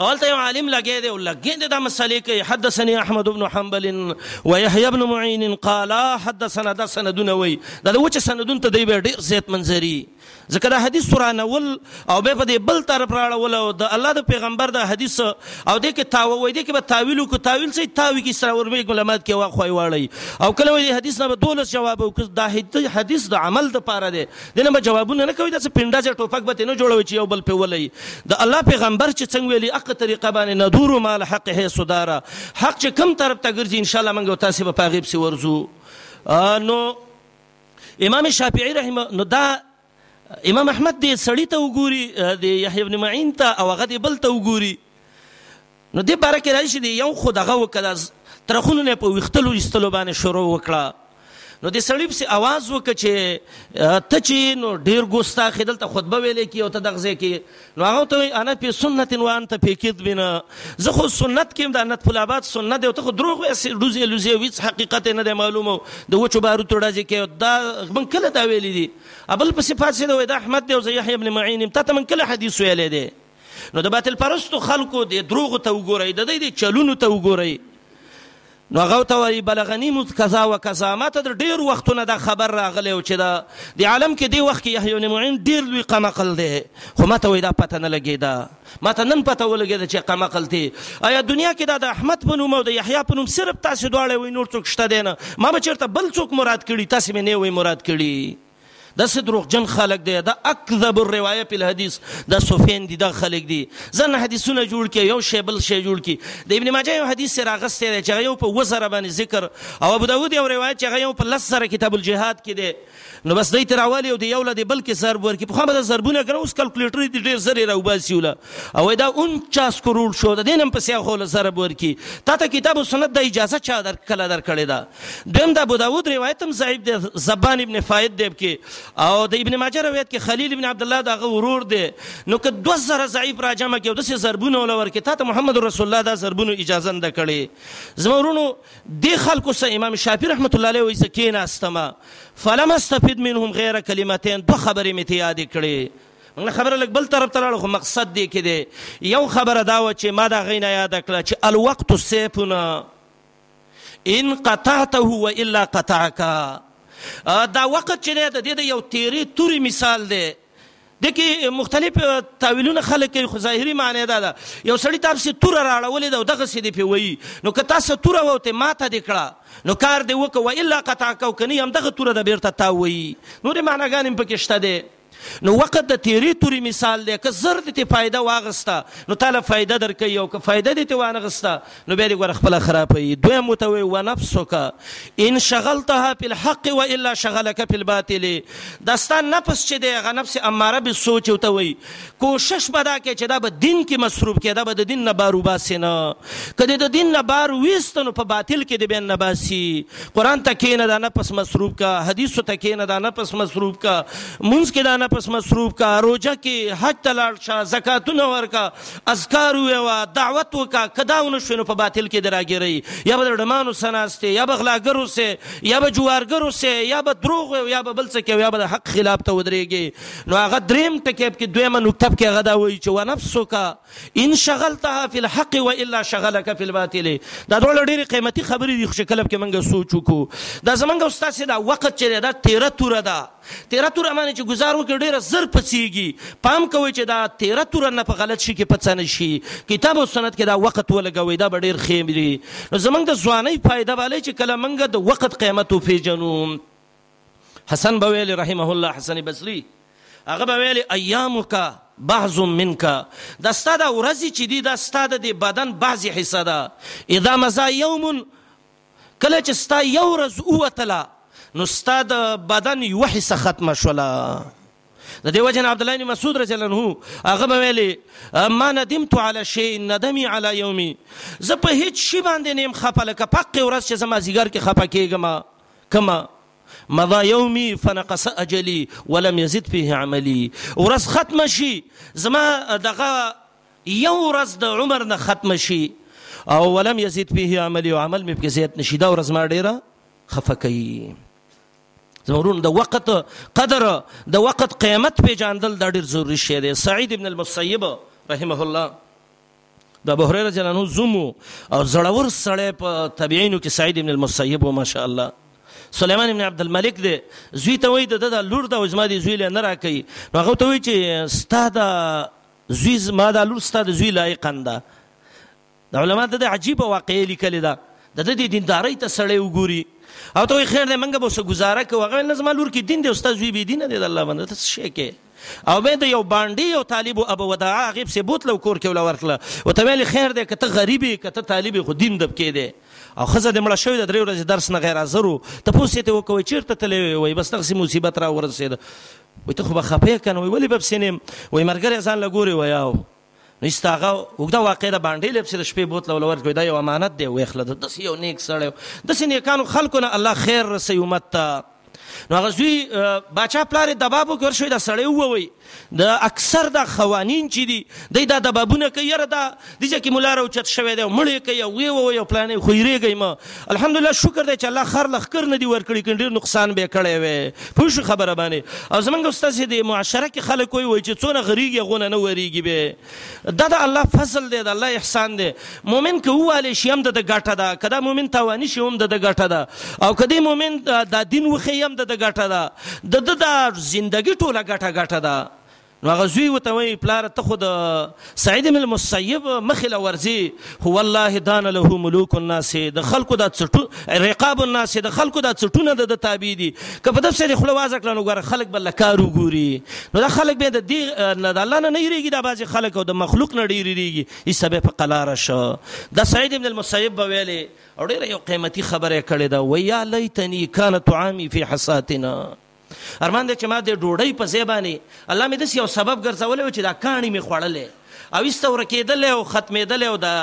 هلته یو عالم لګی دی او لګی دی دا مسلې کوي حدثني احمد بن حنبل و يحيى بن معين قال حدثنا دا سندونه وي دا د وچ سندون ته دی ډیر زیات منځري ځکه دا حدیث سورانول او به په دې بل طرف راړول او د الله د پیغمبر د حدیث او د کې تاو وي د کې به تاویل کو تاویل سي تاوی کې سره ورمه معلومات کې واخوي واړی او کله وي حدیث نه به دولس جواب او دا حدیث د عمل د پاره دی دې نه به جوابونه نه کوی داسې پنډځی ټوپک به ترې نه جوړوی چې یو بل پرې ولهیی د الله پیغمبر چې څنګ ویلی اقه طریقه باندې ندورو مع الحق حیث داره حق چې کوم طرف ته ګرځی ان شاء الله مونږ او تاسې به په هغې پسې ورځو نو امام شافعی رحمه نو دا امام احمد دې سړی ته وګوري د یحیی بن معین ته او هغه دې بل ته وګوري نو دې باره کې راځي چې دې یو خو دغه وکړه دا ترخونو نه یې په ویښتلو ایستلو باندې شروع وکړه نو دې سړي پسې اواز وکړه چې ته چې نو ډېر ګوستاخ دلته خطبه ویلې کي او ته دغه ځای کې نو هغه ته وایي انا پې سنت و انت پې کذب زه خو سنت کې یم د انت پل آباد سنت دی او ته خو دروغ وایې ډوزې لوزې او هېڅ حقیقت یې نه دی معلوم د وچو باروتو ډزې کوي دا موږ کله دا ویلي دي بل پسې پاڅېده وایي دا احمد دی او زه یحیی ابن معین یم تا ته موږ کله حدیث ویلی دی نو د باطل پرستو خلکو دې دروغو ته وګورئ، د دوی دې چلونو ته وګورئ، نو هغه ورته وايي، بلغني مذ کذا و کذا، ما ته د ډېرو وختو نه دا خبر راغلی و چې د دې عالم کې دې وخت کې يحيی بن معين ډېر لوی قمقل دی، خو ما ته وايي دا پته نه لګېده، ما ته نن پته ولګېده چې قمقل دی. ايا دنيا کې دا د احمد په نوم او د يحيی په نوم صرف تاسې دواړه وئ، نور څوک شته دی نه، ما به چېرته بل څوک مراد کړي، تاسې مې نه وئ مراد کړي. دا څه دروغجن خلک دی دا اکذب الروايه په الحديث دا سفين دي دا خلک دي ځنه حدیثونه جوړ کی یو شی بل شی جوړ کی د ابن ماجه یو حدیث سره غسته دی چې یو په وزره باندې ذکر او ابو داوود یو روایت چې یو په لس سره کتاب الجهاد کې دی نو بس دی تراوالي او دی یو لدی بل کې ضرب ورکی په خو به ضربونه کړو اوس کلکولیټر دی ډیر زری راو باسی ولا او دا 49 کروڑ شو د دینم په سیاخو له ضرب ورکی تا ته کتاب سنت د اجازه چا در کله در کړی دا دویم د ابوداود روایت هم ضعیف دی زبان ابن فاید دی پکې او د ابن ماجه روایت کې خلیل ابن عبد الله دغه ورور دی نو که دوه زره ضعیف راجمع کې او داسې ضربونه ولا ورکې تا ته محمد رسول الله دا ضربونو اجازه نه کړي زما ورونو دې خلکو سره امام شافعي رحمت الله علیه وایي زه کېناستم فلم استفد منهم غیر کلمتین دوه خبرې مې ته یادې کړې موږ خبره لګ بل طرف ته لاړو خو مقصد دی کې دی یو خبره دا و چې ما دا غینه یاد کړه چې الوقت سیفنا ان قطعته و الا قطعك دا وقت چې دی د دې د یو تیرې توري مثال دی د کې مختلف تاویلونه خلک کوي خو ظاهري معنی دا ده یو سړی تاسو تور راړولې دا دغه سې دی په وی نو که تاسو تور وته ماته دی کړه نو کار دی وکوه الا قطع کو کني هم دغه تور د بیرته تا وی نو د معناګانې پکې شته دی نو وقت د تیرې تورې مثال دی که زر دې ترې فایده واخیسته نو تا له فایده درکوي او که فایده دې ترې وانخیسته نو بیا دې ګوره خپله خرابوي دویم ورته وایي ونفسک ان شغلتها فی الحق والا شغلک فی الباطل دا ستا نفس چې دی هغه نفس اماره بالسوء چې ورته وایي کوشش به دا کوې چې دا به دین کې مصروف کړې، دا به د دین نه بار وباسې نه، که دې د دین نه بار ویست نو په باطل کې دې بیا نه باسي، قرآن ته کېنه دا نفس مصروف کړه، حدیثو ته کېنه دا نفس مصروف کړه، لمونځ کې دا نفس مصروف کړه، روژه کې، حج ته لاړ شه، زکاتونه ورکړه، اذکار ووایه، دعوت وکړه، که دا ونه شوې نو په باطل کې دې راګېري، یا به د ډمانو سره ناست یې، یا به غلاګر اوسې، یا به جوارګر اوسې، یا به دروغ وایې او یا به بل څه کوې او یا به د حق خلاف ته ودرېږې. نو هغه دریم ټکی پکې دویمه نکته پکې هغه دا وایي چې ونفسک ان شغلتها فی الحق والا شغلک فی الباطل دا ډول ډېرې قیمتي خبرې دي خو چې کله پکې موږ سوچ وکړو دا زمونږ او ستاسې دا وخت چې دا تیره توره ده تیره توره باندې چې ګزار وکړي ډېره زر پڅېږي پام کوئ چې دا تیره توره نه په غلط شي کې پڅه نه شي کتاب او سنت کې دا وخت ولګوئ دا به ډېر ښه وي نو زمونږ د ځوانۍ فایده به چې کله موږ د وخت قیمت وپېژنو حسن به ویل رحمه الله حسن بصری هغه به ویل ایامک بعض منک دا ستا دا ورځې چې دي دا ستا د دې بدن بعضې حصه ده اذا مزا یوم کله چې ستا یو ورځ ووتله نو ستا د بدن یو حصه ختمه شوله د دې وجه نه عبد الله بن مسعود رضی الله عنه هغه به ویلي ما ندمت على شيء ندمي على يومي زه په هیڅ شي باندې نیم خپه لکه پق ورځ چې زما زیګر کې خپه کېږم کما مضی یومی فنقص اجلی ولم یزد فیه عملی ورځ ختمه شي زما دغه یو ورځ د عمر نه ختمه شي او ولم یزد فیه عملی او عمل مې پکې زیات نشي دا ورځ ما ډیره خفه کوي زمورون د وخت قدر د وخت قیمت پیژاندل دا ډیر ضروری شی دی سعید ابن المسیب رحمه الله د ابو هريره جل عنه زوم او زړور سړی په تابعینو کې سعید ابن المسیب ماشاءالله سليمان ابن عبد الملک دی زوی ته وای د د لور د وجما دی زوی نه راکې نو هغه ته وای چې ستاد زوی ما د لور ستاد زوی لایق انده د علما د عجیب واقعې لیکل ده د دې دیندارۍ ته سړی وګوري او ته خیر دې منګه به څه گزاره کوو هغه لازم لور کې دین دې استاد زوی به دین دې الله باندې ته شي کې او بیا د یو بانډی یو طالب و ابه وداعه هغه پسې بوتله او کور کې وله ورکړه او ته ویل خیر دی که ته غریب یې که ته طالب یې خو دین دپکې دی او ښځه دې مړه شوې ده درې ورځې درس نه غیرحاضر و تپوس یې ترې وکړه وایي چېرته تللی وې وایي بس دغسې مصیبت راورسېده وایي ته خو به خپه یې که نه وایي ولې به پسې نه یم وایي ملګری ځان له ګورې وایه نو ایسته هغه اوږده واقعه ده بانډې لیب چې د شپې بوتله وله ورکړې دا یو امانت دی ویې خله ده داسې یو نیک سړی و داسې نیکانو خلکو نه الله خیر رسوي امت ته نو هغه زوی باچا پلار یې دباب وکړ ورشوی دا سړی ووایي د اکثر دا قوانین چې دي دی دا دبابونه کوي یاره دا دې ځای کې ملا راوچت شوی دی او مړ یې کوي او ویې ووایي او پلانې خو یریږئ مه الحمدالله شکر دی چې الله خر لخکر نه دی ورکړي کین ډیر نقصان به کړی وي پوه شو خبره باندې او زمونږ استاد دې معاشره کې خلک وي وای چې څونه غریږي غونه نه وریږي به دا د الله فضل دی د الله احسان دی مؤمن که واله شي هم د ګټه ده کدا مؤمن توانی شي هم د ګټه ده او کدی مؤمن د دین وخی هم د ګټه ده د د ژوندۍ ټوله ګټه ګټه ده نو هغه زوی ورته وایي، پلاره ته خو د سعید بن المسیب مخې له ورځې، خو والله دان له ملوک الناس د خلکو دا څټو، رقاب الناس د خلکو دا څټونه د ده تابع دي، که په ده پسې دې خوله وازه کړه نو ګوره خلک به لکار وګوري، نو دا خلک بیا د دې نه د الله نه نه وېرېږي، دا بعضې خلک او د مخلوق نه ډېر وېرېږي، ایسته به یې په قلاره شو، دا سعید بن المسیب به ویلې او ډېره یو قیمتي خبره یې کړې ده، وایي، یا لیتنی کان طعامی فی حصاتنا. ارمان دی چې ما د ډوډۍ په ځای باندې الله مې داسې یو سبب ګرځولی و چې دا کاڼي مې خوړلی او ایسته ورکېدلی او ختمېدلی او دا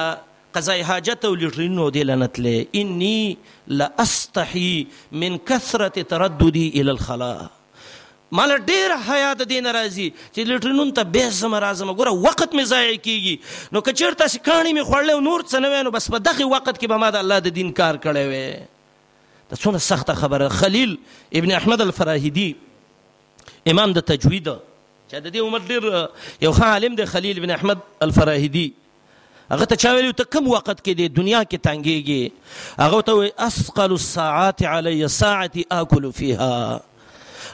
قضای حاجت او لیټرینونه او دې له نه تللی اني لاستحي من کثرت ترددي الى الخلا مال ډیر حیا د دین راځي چې لیټرینون ته به زم راځم ګوره وخت می ضایع کیږي نو کچیر تاسو کانی می خړل نور څه نه وینو بس په دغه وخت کې به ما د الله د دین کار کړی وي دا څونه سخته خبره ده خلیل ابن احمد الفراهیدی امام د تجوید چې د دې عمر ډیر یو ښه عالم دی خلیل ابن احمد الفراهیدی هغه ته چا ویلو ته کم وخت کې دی دنیا کې تنګيږي هغه ته وي اسقل الساعات علي ساعتي اكل فيها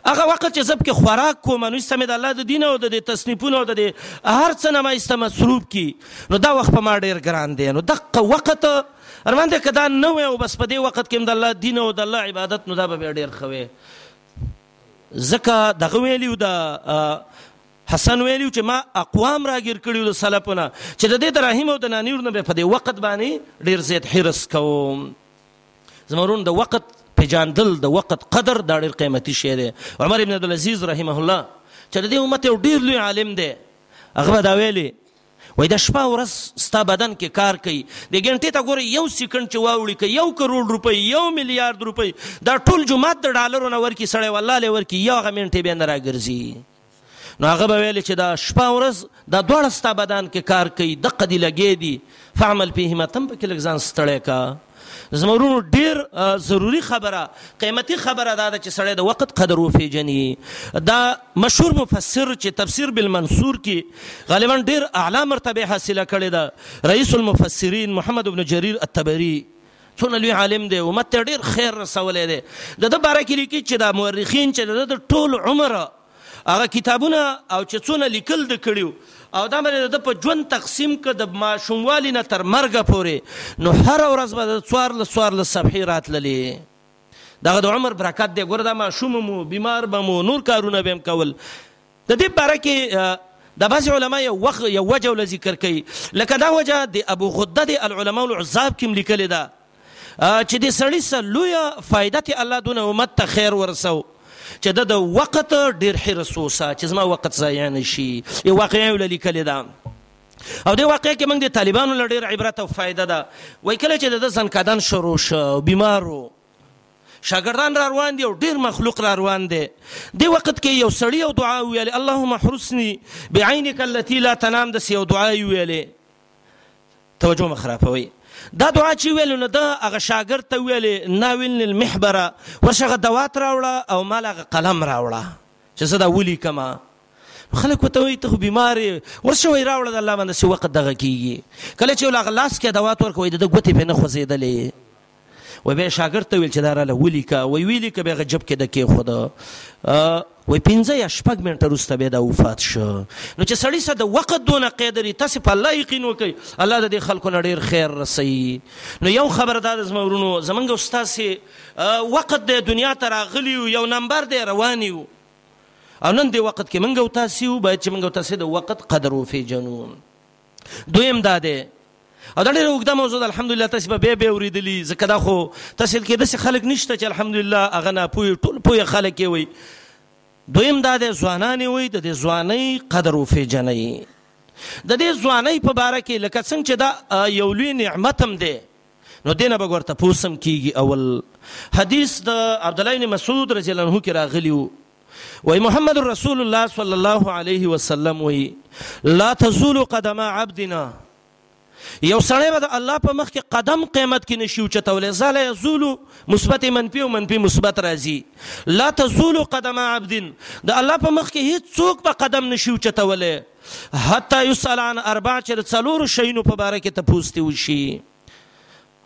هغه وخت چې زه پکې خوراک کوم نو ایسته مې د الله د دین او د دې تصنیفونو او د دې هر څه نه ما ایسته مصروف کړي نو دا وخت په ما ډېر ګران دی نو دقه وخت روان دی که دا نه وای او بس په دې وخت کې هم د الله دین او د الله عبادت نو دا به بیا ډېر ښه وی ځکه دغه ویلي د حسن ویلو چې ما اقوام راګیر کړیو د سلفونه چې د دې د رحیم او د نانیور نه په دې وخت باندې ډیر زیات حرس کوم زما ورونو د وخت پېژاندل د وخت قدر دا ډېر قیمتي شی دی عمر ابن عبدالعزیز رحمه الله چې د دې امت یو ډېر لوی عالم دی هغه به دا ویلي وای د شپه ورځ ستا بدن کې کار کوي د ګنټې ته ګوره یو سیکنډ چې واوړي که یو کروڑ روپۍ یو میلیارد روپۍ دا ټول جومات د ډالرو نه ورکړي سړی والله له ورکړي یو هغه منټې بیا نه راګرځي نو هغه به ویل چې دا شپه او ورځ دا دواړه ستا بدن کې کار کوي دقه دي لګې دي فعمل فيهما تم پکې لږ ځان ستړی کا زمرونو ډیر ضروری خبره قیمتي خبره دا ده چې سړی د وخت قدر وپیژني دا مشهور مفسر چې تفسیر بالمنصور کې غالبا ډیر اعلی مرتبه حاصله کړې ده رئیس المفسرین محمد ابن جریر الطبری څونه لوی عالم دی امت ته ډیر خیر رسولی دی د ده باره کې لیکي چې دا مورخین چې د ده د ټول عمر هغه کتابونه او چې څونه لیکل د کړي او دا مې د ده په ژوند تقسیم که د ماشوموالي نه تر مرګه پورې نو هره ورځ به د څوارلس څوارلس صفحې راتللې دغه د عمر برکت دی ګوره دا ماشوم مو بیمار به مو نور کارونه به هم کول د دې په باره کې دا بعضې علماء یو وخت یو وجه له ذکر کوي لکه دا وجه د ابو غده د العلماء العزاب کې هم لیکلې ده چې د سړي څه لویه فایده تې الله دونه امت ته خیر ورسو چې د د وخت ډېر حرص اوسه چې زما وخت ضایع نه شي یو واقعه یې له لیکلې ده او دې واقعه کې موږ د طالبانو له ډېر عبرت او فایده ده وایي کله چې د ده ځنکدن شروع شو بیمار و شاګردان را روان دي او ډیر مخلوق را روان دی دی وخت کې یو سړی او دعا ویلې اللهم احرسني بعینک التي لا تنام د سیو دعا ویلې توجه مخرافوي دا دعا چې ویل نو دا هغه شاګرد ته ویلې ناویل المحبره ورشغه دوات راوړه او مال هغه قلم راوړه چې زه دا ولي کما خلک وته وي ته بیمار ورشوي راوړه د الله باندې سی وخت دغه کیږي کله چې لاغ لاس کې دوات ورکوي د ګوتې په نه خوځېدلې وای بیا یې شاګرد ته ویل چې دا راله ولیکه، وای ویې لیکه بیا یې هغه جب کې د کېښوده، وای پنځه یا شپږ منټه وروسته بیا دا وفات شو، نو چې سړي سره د وقت دونه قید لري تاسې په الله یقین وکړئ، الله د دې خلکو نه ډېر خیر رسوي، نو یو خبره دا ده زما وروڼو زمونږ او ستاسې وقت دی دنیا ته راغلي یو، یو نمبر دی روان یو او نن دې وقت کې مونږ او تاسې یو باید چې مونږ او تاسې د وقت قدر وپېژنو. دویم دا دی او دا ډېر وګدا موضوع ده الحمدلله تاسو به به به اوریدلی زکه دا خو تاسو کې د خلک نشته چې الحمدلله هغه نه پوي ټول پوي خلک وي دویم دا د ځوانانې وي د ځواني قدر او فجنې د دې ځواني په باره کې لکه څنګه چې دا یو لوی نعمت هم دی نو دینه به ورته پوسم کیږي اول حدیث د عبد الله بن مسعود رضی الله عنه کې راغلیو وایي محمد رسول الله صلی الله علیه وسلم وایي لا تزول قدم عبدنا یو سړی به د الله په مخ کې قدم قیامت کې نشي اوچتولی زاله یزول مثبت منفي او منفي مثبت راځي لا تزول قدم عبد د الله په مخ کې هیڅ څوک په قدم نشي اوچتولی حتی یسأل عن اربع چې د څلورو شیونو په باره کې تپوس دی وشي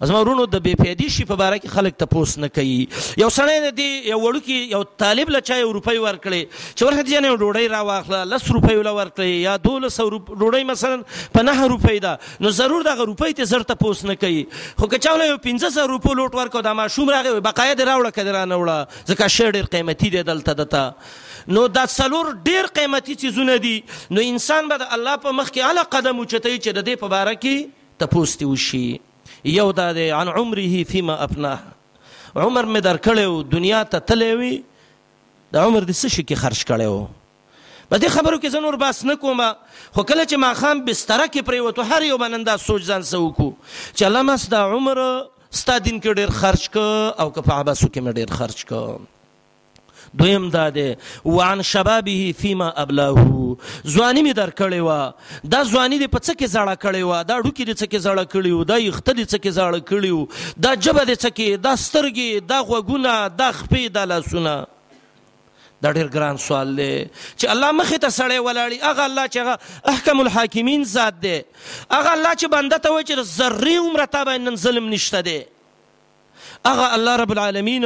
زما وروڼو د بې فایدې شي په باره کې خلک تپوس نه کوي یو سړی دی دې یو وړوکي یو طالب له چا یو روپۍ ورکړې چې ورخه دې یو ډوډۍ راواخله لس روپۍ وله ورکړې یا دولس سو روپ ډوډۍ مثلا په نهه روپۍ ده نو ضرور دغه روپۍ ته زر تپوس نه کوي خو که چا وله یو پنځه زره روپو لوټ ورکړو دا ماشوم راغی بقایا دې راوړه که دې رانه وړه ځکه شی ډېر قیمتي دی دلته دته نو دا څلور ډېر قیمتي څیزونه دي نو انسان به د الله په مخ کې هله قدم اوچتوي چې د دې په باره کې تپوس دې وشي یو دا دی عن عمره فیما افناه عمر مې درکړی و دنیا ته تللی وي دا عمر دې څه شي کې خرج کړی و په دې خبرو کې زه نور باس نه کوم خو کله چې ماښام بستره کې پریوتو هر یو باندې دا سوچ ځان سره وکړو چې الله مس دا عمر ستا دین کې ډېر خرج که او که په عباسو کې مې ډېر خرج که دویم دا دی وعن شبابه فيما ابلاه ځواني می در کړې و دا ځواني دې په څه کې زړه کړې و دا ډوکی دې څه کې زړه کړې و دا یخت دې څه کې زړه کړې و دا جبه دې څه کې دا سترګې دا غوګونه دا خپې دا لاسونه دا ډېر ګران سوال دی چې الله مخې ته سړی ولاړی هغه الله چې هغه احکم الحاکمین ذات دی هغه الله چې بنده ته وایي چې ذرې عمره تا باندې ظلم نشته دی هغه الله رب العالمین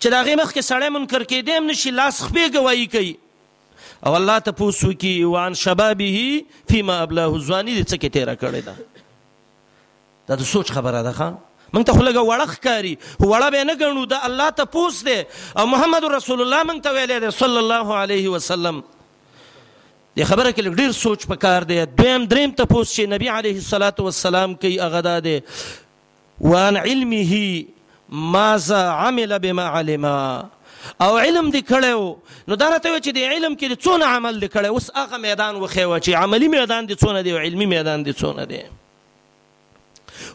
چې د هغې مخکې سړی منکر کېدی هم نه شي، لاس خپې ګواهي کوي او الله تپوس وکړي وعن شبابه فيما ابلاه ځواني دې څه کې تېره کړې ده دا د سوچ خبره ده ښه مونږ ته خو لږه وړه ښکاري وړه به نه ګڼو د الله تپوس دی او محمد رسول الله مونږ ته ویلی دی صلی الله علیه وسلم د خبره کې ډیر سوچ پکار دی دویم دریم تپوس چې نبی علیه الصلاۃ والسلام کوي هغه دا دی وعن علمه ماذا عمل بما علم او علم دې کړی و نو دا راته وایي چې د علم کې دې څونه عمل دې کړی اوس هغه میدان وښیوه چې عملي میدان دې څونه دی او علمي میدان دې څونه دی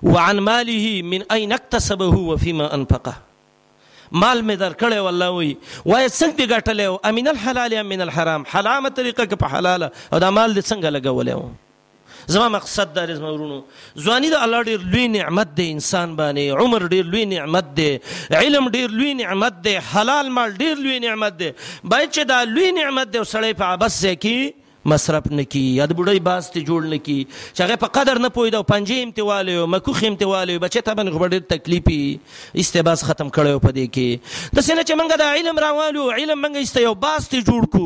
وعن ماله من اين اكتسبه وفيما انفقه مال می در کړی والله وی وای څنګه دی ګټلې او امین الحلال ام من الحرام حرامه طریقه کې په حلاله او دا مال دې څنګه لګولې زما مقصد دا دی زما ورونو ځواني د الله ډېر لوی نعمت دی انسان باندې عمر ډېر لوی نعمت دی علم ډېر لوی نعمت دی حلال مال ډېر لوی نعمت دی باید چې دا لوی نعمت دی او سړی په عبس ځای کې مصرف نکی یا د بډای باس ته جوړ نکی چې هغه په قدر نه پوي دا پنجې امتواله او مکوخ امتواله بچی ته باندې غوړ تکلیفي استباس ختم کړو په دې کې د سینه چې منګه د علم راوالو علم منګه است یو باس ته جوړ کو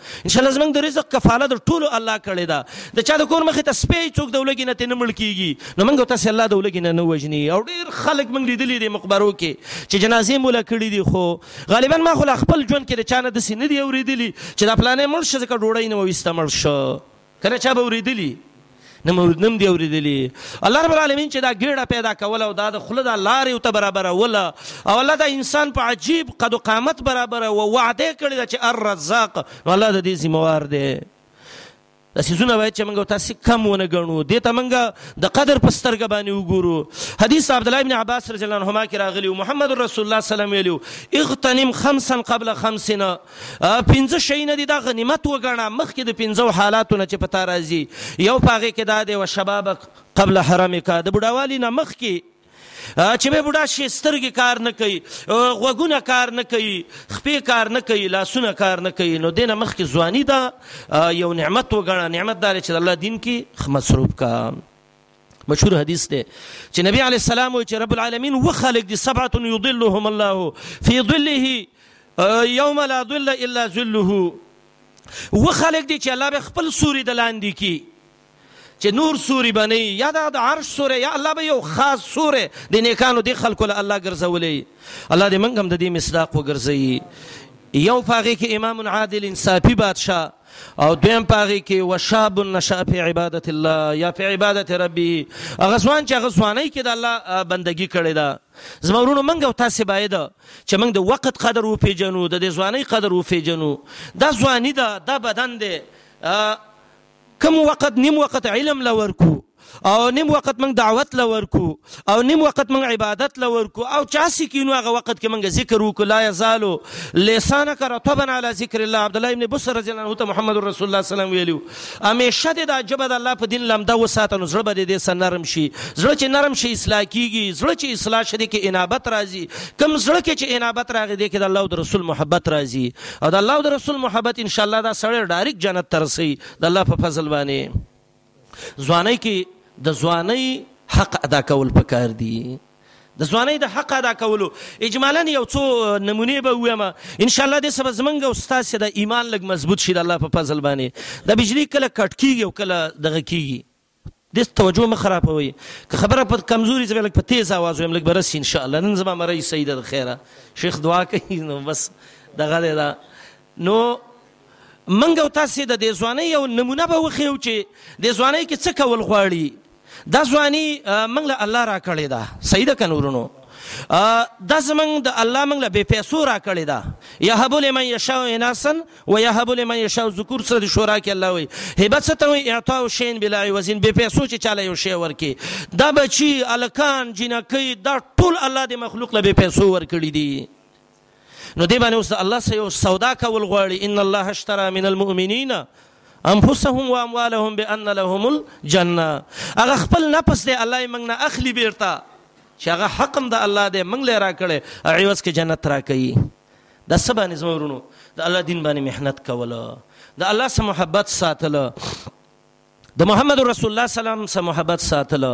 انشاالله زمونږ د رزق کفاله د ټولو الله کړې ده د چا د کور مخې ته سپی څوک د ولږې نه ترې نه مړ کېږي نو مونږ او تاسې الله د ولږې نه نه وژني او ډېر خلک مونږ لیدلي دي مقبرو کې چې جنازې مو له کړي دي خو غالبا ما خو لا خپل ژوند کې د چا نه داسې نه دي اورېدلي چې دا پلانی مړ شه ځکه ډوډۍ نه وه ویسته مړ شه کله چا به اورېدلي نه مورد نم دی اوریدلی الله رب العالمین چې دا ګیړه پیدا کوله او دا د خله دا لارې او ته برابروله او الله دا انسان په عجیب قد و قامت برابر او وعده کړی دا چې الرزاق نو الله د دې ذمہوار دی دا سيزونه باید چې موږ تاسو کم ونه غنو دې ته موږ د قدر په سترګه باندې وګورو حدیث عبد الله ابن عباس رضی الله عنهما کې راغلی محمد رسول الله صلی الله علیه وسلم ویلو اغتنم خمسا قبل خمسنا پنځه شيونه دي دا غنيمت وګڼه مخکې د پنځو حالاتو نه چې پتا راځي یو په هغې کې دا دی وشبابک قبل حرمک د بوډاوالي نه مخکې چې به بوډا شي سترګې کار نه کوي غوږونه کار نه کوي خپې کار نه کوي لاسونه کار نه کوي نو دینه مخکې ځواني ده یو نعمت وګڼه نعمت دا چې د الله دین کې مصروف کا مشهور حدیث دی چې نبی علی السلام وی چې رب العالمین و خلق دي سبعه یضلهم الله فی ظله یوم لا ظل الا ظله و خلق دي چې الله به خپل سوري د لاندې کی چې نور سوري بنئ یا د عرش سوري یا الله به یو خاص سوري د نیکانو د خلکو له الله ګرځولې الله دې منګم د دې مصداق وګرځي یو فقې کې امام عادل انصافي بادشاه او دویم په هغې کې وشاب نشا فی عبادت الله یا فی عبادت ربه هغه ځوان چې هغه ځوانۍ کې د الله بندگی کړې ده زما ورونو موږ او تاسې باید چې موږ د وخت قدر وپېژنو د دې ځوانۍ قدر وپېژنو دا ځواني ده دا بدن دی کم وخت نیم وخت علم لور کو او نیم وخت موږ دعوت له ورکو او نیم وخت موږ عبادت له ورکو او چا سکینو هغه وخت کې موږ ذکر وکړو لا یزالو لسانک رطبا علی ذکر الله عبد الله ابن بصر رضی الله عنه محمد رسول الله صلی الله علیه ویلو همیشه د عجب د الله په دین لمده وساته نو زړه به دې سنرم شي زړه چې نرم شي اصلاح کیږي زړه چې اصلاح شي کې انابت راځي کم زړه کې چې انابت راغی دې کې د الله او رسول محبت راځي او د الله او رسول محبت ان شاء الله دا سړی ډایرک جنت ترسي د الله په فضل باندې ځوانۍ کې د ځوانۍ حق ادا کول پکار دي د ځوانۍ د حق ادا کولو اجمالا یو څو نمونې به ویم ان شاء الله دې سبا زمنګ او ستاسو د ایمان لګ مضبوط شي د الله په فضل باندې د بجلی کله کټ کیږي او کله دغه کیږي د توجه مخ خرابوي که خبره په کمزوري ځای لګ په تیز आवाज ویم لګ برس ان شاء الله نن زما مری سید د خیره شیخ دعا کوي نو بس دغه دا نو موږ او تاسې د دې ځوانۍ یو نمونه به وښیو چې دې ځوانۍ کې څه کول غواړي دا ځواني موږ له الله را کړې ده صحیح ده که نورونو دا زمونږ د الله موږ له بې پیسو را کړې ده یهب لمن یشاء اناسا و یهب لمن یشاء ذکور سره د شورا کې الله وایي هبه څه ته وایي اعطاء شین بلا عوض بې پیسو چې چاله یو شی ورکي دا بچي الکان جنکۍ دا ټول الله د مخلوق له بې پیسو ورکړي دي نو دې باندې اوس د الله سره یو سودا کول غواړي ان الله اشترى من المؤمنین انفسهم واموالهم بان لهم الجنه هغه خپل نفس دی الله یې موږ نه اخلي بیرته چې هغه حق هم د الله دی موږ لې راکړی عوض کې جنت راکوي د څه باندې زما ورونو د الله دین باندې محنت کوله د الله سره محبت ساتله د محمد رسول الله سلام سره محبت ساتل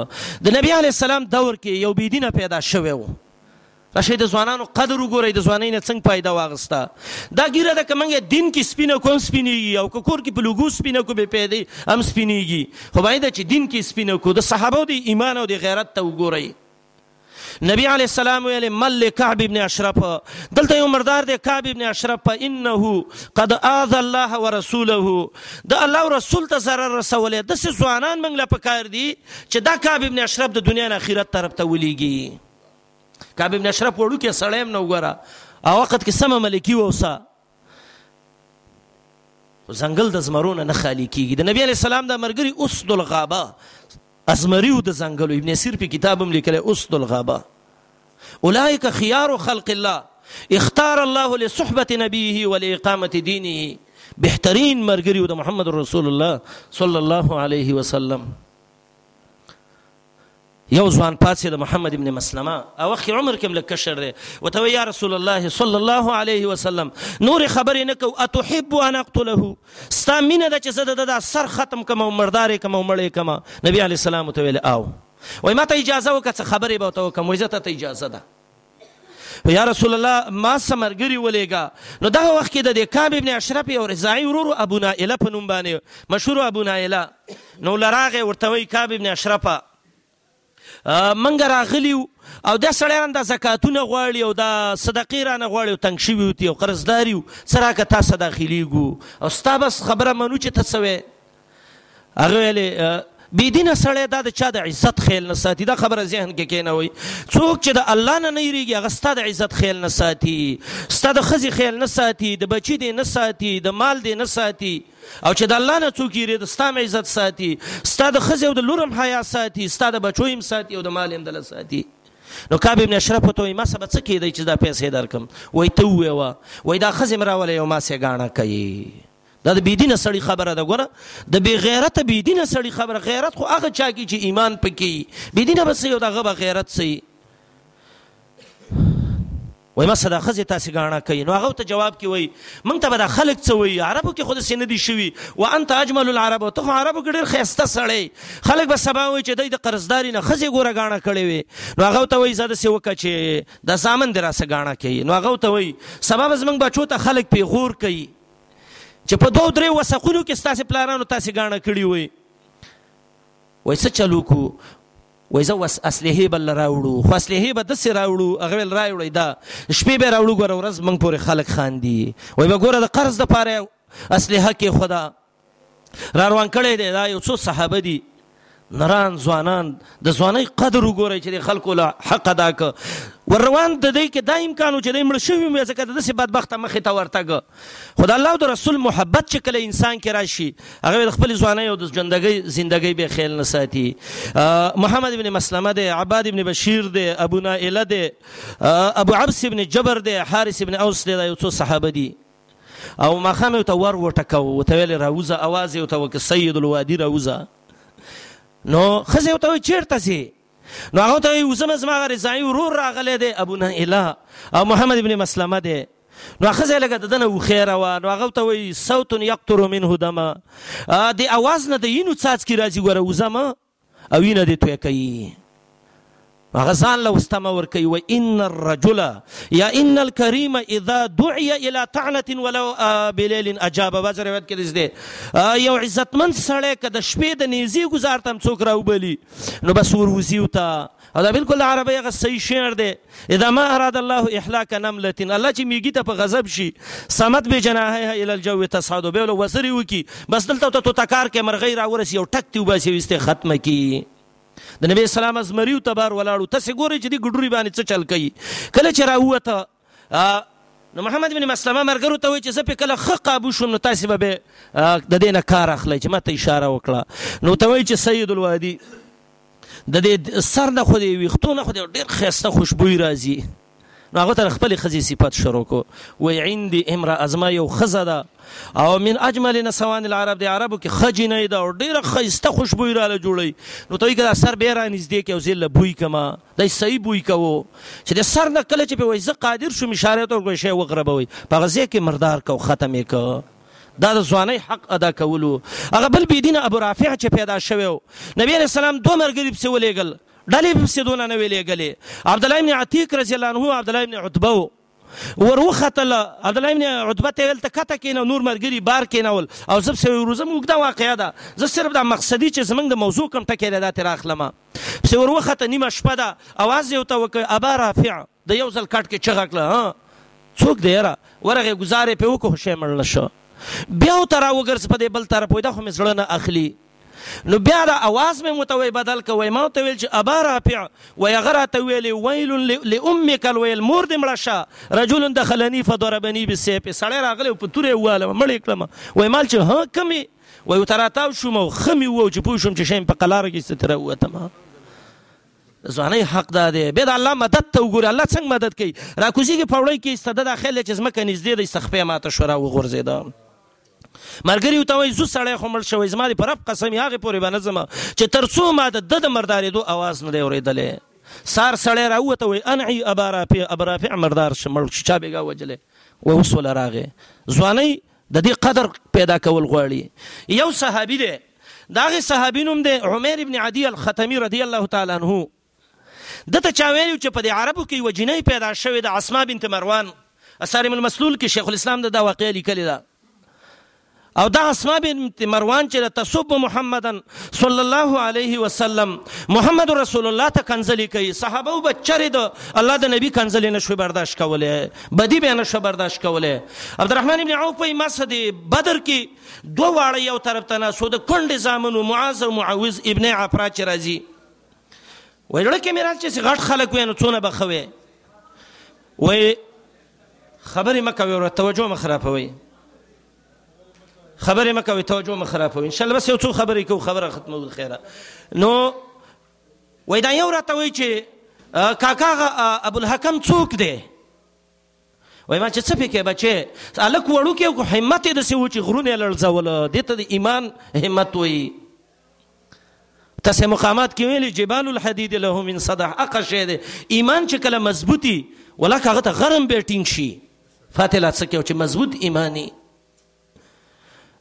د نبی علیه السلام دور کې یو بيدینه پیدا شوی و راشي د ځوانانو قدر وګورئ د ځوانۍ نه څنګه فائدہ واغسته دا ګیره د کمنګ دین کې سپینه کون سپینیږي او کور کې په لوګو سپینه کو به پیدې هم سپینیږي خو باید چې دین کې سپینه کو د صحابه د ایمان او د غیرت ته وګورئ نبی علی السلام ویل مل کعب ابن اشرف دلته یو مردار دی کعب ابن اشرف په انه قد اذ الله ورسوله د الله او رسول ته zarar رسولې د سې ځوانان موږ لا پکار دي چې دا کعب ابن اشرف د دنیا نه اخرت طرف ته ولېږي کعب ابن اشرف وړو کې سړیم نو ګره او وخت کې سم ملکی ووسه خو ځنګل د زمرو نه نه خالي کېږي. د نبي عليه السلام دا ملګري اسد الغابه، زمری و د ځنګلو، ابن اسير پرې کتاب هم ليکلی، اسد الغابه، اولئک خيار خلق الله اختار الله لصحبة نبيه ولاقامة دينه، بهترين ملګري و د محمد رسول الله صلی الله عليه وسلم. یو ځوان پاڅېده محمد ابن مسلمه هغه کښې عمر کښې هم لږ کشر دی ورته وایي یا رسول الله صلی الله علیه وسلم نورې خبرې نه کوو اتحب ان اقتله ستا مینه ده چې زه د ده دا سر ختم کړم او مردار یې کړم او مړ یې کړم نبي علیه السلام ورته ویل او وایي ما ته اجازه وکړه څه خبرې به ورته وکړم وایي زه ته ته اجازه ده یا رسول الله ما سره ملګري ولېږه نو دغه وخت کې د دې کعب ابن اشرف یو رضاعي ورور ابو نائله په نوم باندې مشهور ابو نائله نو له راغی ورته وایي کعب ابن اشرفه منګه راغلی او دا سړی رانه د زکاتونه غواړي او دا صدقې رانه غواړي او تنګ شوي یو او قرضدار یو څه راکه تا څه داخلیږو او ستا بس خبره منو چې ته څه وې هغه ویلي، بې دینه سړی دا د چا د عزت خیال نه ساتي، دا خبره ذهن کې کېنوئ، څوک چې د الله نه نه یریږي هغه ستا د عزت خیال نه ساتي، ستا د ښځې خیال نه ساتي، د بچي دې نه ساتي، د مال دې نه ساتي او چې د الله نه څوک یریده ستا هم عزت ساتي، ستا د ښځې او د لور هم حیا ساتي، ستا د بچو هم ساتي او د مال هم دله ساتي. نو کعب ابن اشرف ورته وایي، ما سره به څه کېدی چې دا پیسې درکړم؟ وایي، ته وویوه، وایي دا ښځې هم راوله یو ما سره ګاڼه کوي. دا د بی دینه سړی خبره ده ګوره د بی غیرته بی دینه سړی خبره غیرت خو هغه چا کی چې ایمان پکې بی دینه بس یو دغه به غیرت سي وای ما صدا خزه تاسو غاڼه کوي نو هغه ته جواب کی وای مونږ ته به د خلک څه وای عربو کې خود سینه دي شوی وانت اجمل العرب ته خو عربو کې ډیر خسته سړی خلک به سبا وای چې د قرضداري نه خزه ګوره غاڼه کړي وي نو هغه ته وای زده سی وکړه چې د سامن دراسه غاڼه کوي نو هغه ته وای سبا زمونږ بچو ته خلک پیغور کوي چې په دوه درې وسقونو کې ستاسو پلارانو تاسو غاڼه کړی وي وای څه چلو کو وای زه وس اصله بل راوړو خو اصله به د سر راوړو هغه ول راوړی دا شپې به راوړو ګور ورځ منګ پورې خلک خاندي وای به ګوره د قرض د پاره اصله کې خدا راروان کړی دی دا یو څو صحابه دي نران ځوانان د ځواني قدر وګورئ چې د خلکو له حق ادا ک ور روان د دې کې دا امکان چې د مړ شوی مې ځکه د دې بدبخت مخې ته ورتګ خدای الله او رسول محبت چې کله انسان کې راشي هغه خپل ځواني او د ژوندګي زندګي به خیال نه ساتي محمد ابن مسلمه دی عباد ابن بشیر دی ابو نائله دی ابو عبس ابن جبر دی حارث ابن اوس دی یو څو صحابه دي او ماښام یې ورته ور وټکاوه، ورته ویل یې راوځه، اواز یې ورته وکړ سیدالوادي راوځه. نو ښځې یې ورته وویل چېرته ځې؟ نو هغه ورته وایي وزمه زما هغه رضاعي ورور راغلی دی ابو نهیله او محمد ابن مسلمه دی. نو هغه ښځه یې لږه د ده نه هوښیاره وه، نو هغه ورته وایي صوت یقطر منه دما، د اواز نه د وینو څاڅکي راځي ګوره وزمه. او وینه دې توی کوي هغه ځان له استمه ورکوي و ان الرجل یا ان الکریم اذا دعی الى طعنه ولو بلیل اجاب باز روایت کې دزده یو عزتمن سړی که د شپې د نیزي گزار تم څوک راوبلی نو بس ور وزیو ته او دا بلکل د عربۍ هغه صحیح شعر دی، اذا ما اراد الله احلاک نملة، الله چې مېږي ته په غضب شي، سمت بجناحيها الى الجو تصعد، بیا له وزرې وکړي، بس دلته ته توتکار کې مرغۍ راورسي او ټک ترې وباسي او ایسته یې ختمه کړي. د نبي اسلام زمریو ته بار ولاړ و، تاسې ګورئ چې دې ګډوري باندې څه چل کوي، کله چې راووته، اه نو محمد بن مسلمه مرګرو ته وی چې زه په کله خ قابو شوم نو تاسو به د دې نه کار اخلي چې ماته اشاره وکړه نو ته وی چې سید الوادی د دې سر نه خو دی ویختونه خو دی ډیر خسته خوشبوئی راځي نو هغه تر خپل خزي صفات شروع کو وی عندي امرا ازما یو خزه ده او من اجمل نسوان العرب دی عربو کې خجی نه ده ډیر خسته خوشبوئی را جوړي نو ته یې سر به را نږدې کې او زله بوئی کما دی سهی بوی کوو چه د سر نه کله چه پی وای زه قادر شوم اشاره یې ته وکړه شی وغربوی په هغه ځای کی مردار کو ختم یې که دا د ځوانۍ حق ادا کولو هغه بل بی دینه ابو رافع چه پیدا شوی و نبی علیه السلام دوه ملګري پسې ولېږل ډلې پسې دونه نه وې لېږلې عبدالله ابن عتیق رضی الله عنه عبدالله ابن عتبه و ور وختله، عبدالله ابن عتبه ته یې ویل، ته کښته کېنه او نور ملګري بار کېنول او زه پسې وروځم، اوږده واقعه ده، زه صرف دا مقصدي چې زموږ د موضوع کوم ټکی دی دا ترې راخلم. پسې ور وخته، نیمه شپه ده، اواز یې ورته وکړ، ابا رافع! ده یو ځل کټ کې چغه کړه، ها! څوک دی یاره؟ ورغی، ګوزار یې پرې وکړ، خو شی مړ نه شو. بیا ورته راوګرځه، په دې بل طرف وایي، دا خو مې زړه نه اخلي. نو بیا دا اواز مې ورته وایي بدل که وایي ما ورته ویل چې ابا رافع وایي هغه راته ویلې ویل لامک الویل مور دې مړه شه رجل دخلني فضربني بالسیف سړی راغلی په توره یې ووهلم مړ یې کړم وایي مال چې ها کومې وایي ورته راتاو شوم او ښه مې ووه چې پوه شوم چې شیم په قلاره کې سترې راووتم ځواني حق دا دی به د الله مدد ته وګوره الله څنګه مدد کوي راکوزیږي په وړۍ کې ستده دا خیال چې ځمکه نږدې دی سخپې ماته شو را وغورځېده ملګريو ته وایي، ځو سړی خو مړ شوی، زما دې په رب قسم وي هغې پورې به نه ځم چې تر څو ما د ده د مردارېدو اواز نه دی اورېدلی. سهار سړی راووت او وایي، انعي ابا رافع، ابو رافع مردار شو، مړ شو، چا بېګاه وژلی و، اوس وله راغی. ځوانۍ د دې قدر پیدا کول غواړي. یو صحابي دی، د هغه صحابي نوم دی عمیر بن عدي الختمي رضي الله تعالی عنه. ده ته چا ویلي وو چې په دې عربو کې یوه جینۍ پیدا شوې ده اسماء بنت مروان الصارم المسلول کې شیخ الاسلام ده دا واقعه لیکلې ده او دا اسماء بنت مروان چې تصب محمدا صلی الله علیه وسلم محمد رسول الله ته کنځلې کوي صحابه او بچره د الله د نبی کنځلې نشو برداشت کولای بدی به نشو برداشت کولای عبدالرحمن ابن عوف په مسجد بدر کې دوه واړه یو طرف ته نه سود کندې زامنو معاذ او معوذ ابن عفرا چې راځي وای لکه مې راځي چې غټ خلک وای نو څونه بخوي وای خبرې مکه وي توجه مخ خرابوي خبرې مکه وي توجه مخ خرابوي ان شاء الله بس یو څو خبرې کو خبره ختمه ول خیره نو وای دا یو راته وای چې کاکا ابو الحکم څوک دی وای ما چې څه پکې بچي الک وړو کې کو همت یې دسې و چې غرونه لړځول دې ته د ایمان همت وایي تاسو مقامات کې ویلي جبال الحديد له من صدح اقه شه دې ایمان چې کله مضبوطي ولکه هغه ته غرم به ټینګ شي فاتله څه کې چې مضبوط ایمانی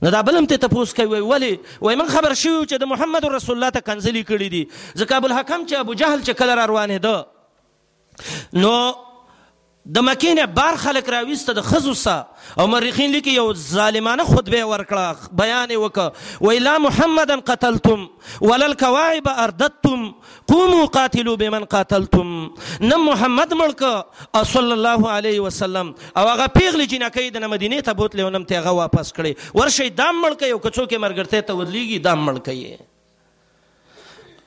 نو دا بلم ته تپوس کوي ولی وای من خبر شو چې د محمد رسول الله ته کنځلي کړې دي ځکه ابو الحکم چې ابو جهل چې کله روانه ده نو د مکې نه بار خلک راویسته د ښځو سه او مورخین لیکي یو ظالمانه خطبه یې ورکړه بیان یې وکړ وایي لا محمدا قتلتم ولا الکواعب ارددتم قومو قاتلو بمن قاتلتم نه محمد مړ که صلی الله علیه وسلم او هغه پیغلې جینکۍ د مدینې ته بوتلې او نم ته هغه واپس کړې ورشئ دام مړ که یو که څوک یې مرګرتۍ ته ودلیږي دام مړ که یې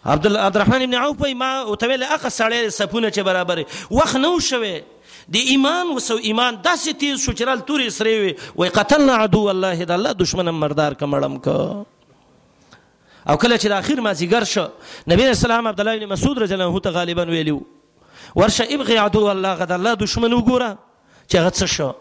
عبد الرحمن ابن عوف وایي ما ورته ویل هغه سړی صفونه چې برابر وخت نه شوی د ایمان وسو ایمان داسې تیز شو چې رال تورې سرې وي وای قتلنا عدو الله د الله دشمن مردار کمړم که او کله چې د اخیر مازیګر شو نبی رسول الله عبد الله بن مسعود رضی الله عنه غالبا ویلو ورشه ابغي عدو الله غد الله دشمن وګوره چې هغه څه شو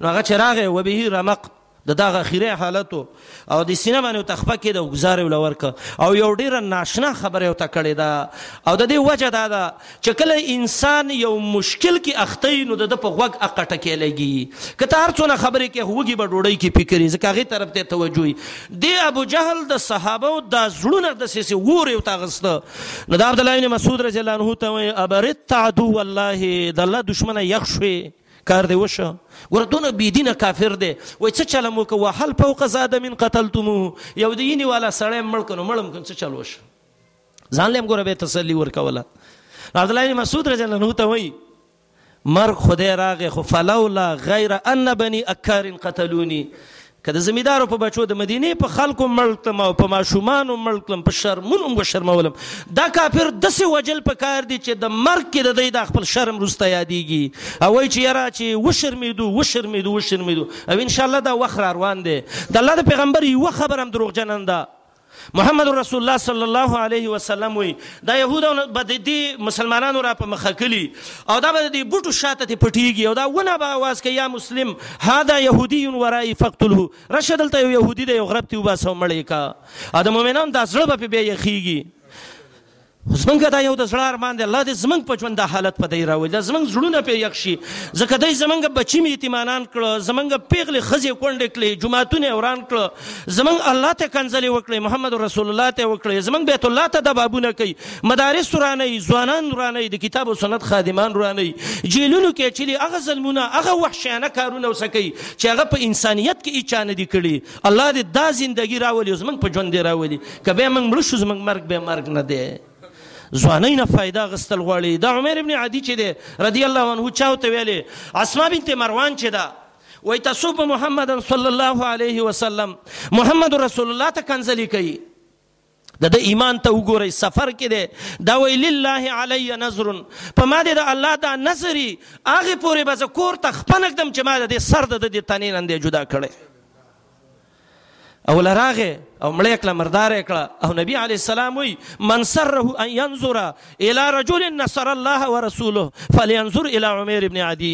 نو هغه چې راغی وبه رمق د داغ اخیری حالت و او د سینه باندې ورته خپه کېده او ګزار یې ورله ورکړ او یو ډېره ناشنا خبره یې ورته کړې ده او د دې وجه دا ده چې کله انسان یو مشکل کې اخته وي نو د ده په غوږ هغه ټکی لګېږي که ته هر څونه خبرې کوې خو وږي به ډوډۍ کې فکر وي ځکه هغې طرف ته یې توجه وي دې ابوجهل د صحابو دا زړونه داسې اور یې ورته اخیسته نو د عبدالله بن مسعود رضی الله عنه ته وایي ابردت عدو الله د الله دښمنه یخ شوې کار دی وشو ګوره دونه بی دینه کافر دی وای څه چل مو کو وحل فوق زاد من قتلتموه یو دی یی والا سړی مړ کنو مړم کن څه چل وشو ځان لیم ګوره به تسلی ورکوله عبد الله بن مسعود رضی الله عنه ته وای مرګ خدای راغه خو فلولا غیر ان بني اکار قتلونی که د زمیدارو په بچو د مدینې په خلکو مړ کړم او په ماشومانو مړ کړم په شرمونو هم وشرمولم دا کافر داسې وژل پکار دي چې د مرګ کې د دی دا خپل شرم روسته یادېږي او وایي چې یاره چې وشرمېدو وشرمېدو وشرمېدو او انشاءالله دا وخت راروان دی د الله د پیغمبر یوه خبره هم دروغجنه نه ده محمد رسول الله صلی الله علیه وسلم وایي، دا یهود به د دې مسلمانانو را په مخه کلي او دا به د دې بوټو شاته تې پټېږي او دا ونه به اواز کوي، یا مسلم، هذا یهودی ورائي فاقتله، راشه دلته یو یهودي دی، یو غرب تې وباسه او مړ یې که او د مؤمنانو دا زړه به پرې بیا یخېږي. خو زمونږ دا یو د زړه ارمان دی الله دې زمونږ په ژوند دا حالت په دی راولي دا زمونږ زړونه پې یخ شي ځکه دی زمونږ بچي مې یتیمانان کړه زمونږ پیغلې ښځې کونډې کړې جوماتونه یې وران کړه زمونږ الله ته کنځلې وکړې محمد رسول الله ته وکړې زمونږ بیت الله ته دبابونه کوي مدارس ورانوي ځوانان ورانوي د کتاب او سنت خادمان ورانوي جیلونو کې اچلي هغه ظلمونه هغه وحشیانه کارونه اوس کوي چې هغه په انسانیت کې هیچا نه دي کړي الله دې دا زندګي راولي او زمونږ په ژوند دې راولي که بیا موږ مړه شو زمونږ مرګ بیا مرګ نه دی ځوانۍ نه فایده اخیستل غواړي دا عمر ابن عدي چې دی رضی الله عنه چا ورته ویلې اسما بنت مروان چې ده وایي تاسو په محمد صلی الله علیه وسلم محمد رسول الله ته کنځلې کوي د ده ایمان ته وګورئ سفر کې دی دا وایي لله علی نظر په ما دې د الله دا نظر وي هغې پورې به زه کور ته خپه نه ږدم چې ما د دې سر د ده د تنې نه دی جدا کړی او لراغه او مړې کړه مردار کړه او نبی علی السلام وی من سره ان ينظر الى رجل نصر الله ورسوله فلينظر الى عمر ابن عدي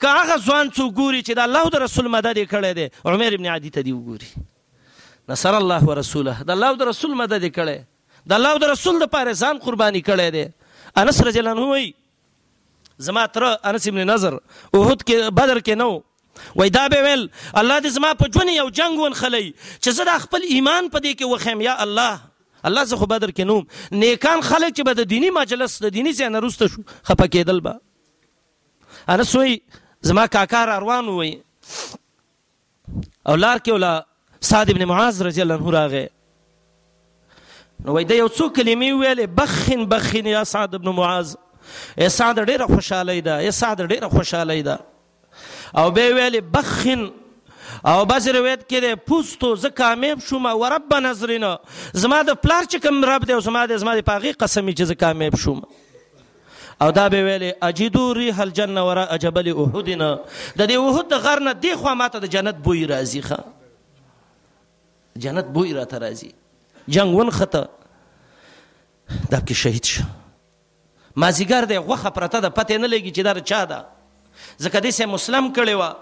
که هغه ځوان څو ګوري چې د الله او رسول مدد کړي دي عمر ابن عدي ته دی وګوري نصر الله ورسوله، د الله او د رسول مدد یې کړی، د الله او د رسول لپاره یې ځان قرباني کړی دی. انس رضی الله عنه وايي، زما تره انس ابن نضر احد کې، بدر کې، نه و، وايي دا به ویل، الله دې زما په ژوند یو جنګ ونښلوي چې زه دا خپل ایمان په دې کې وښیم، یا الله! الله زه خو بدر کې نه وم، نیکان خلک چې به د دیني مجلس، د دیني ځای نه وروسته شو، خپه کېدل به. انس وايي، زما کاکا راروان و، وايي، او لار کې ولا سعد ابن معاذ رضی الله عنه راغی نو وای د یو څو کلمې ویلې بخن بخن یا سعد ابن معاذ ای سعد ډیره خوشاله ده ای سعد ډیره خوشاله ده او به ویلې بخن او بعض روایت کې ده پوستو زه کامیاب شوم او رب نظرنا زما د پلار چې کوم رب دی او زما د زما د پاغي قسم چې زه کامیاب شوم او دا به ویلې اجدو ریح الجنه وراء جبل احد نه د دې احد د غر نه دی خو ماته د جنت بوی راځي ښا جنت بوی راته راځي جنگ ون خطه دا کې شهید شه ما زیګر د غوخه پرته د پته نه لګي چې دا چا ده ځکه دې سه مسلم کړي وا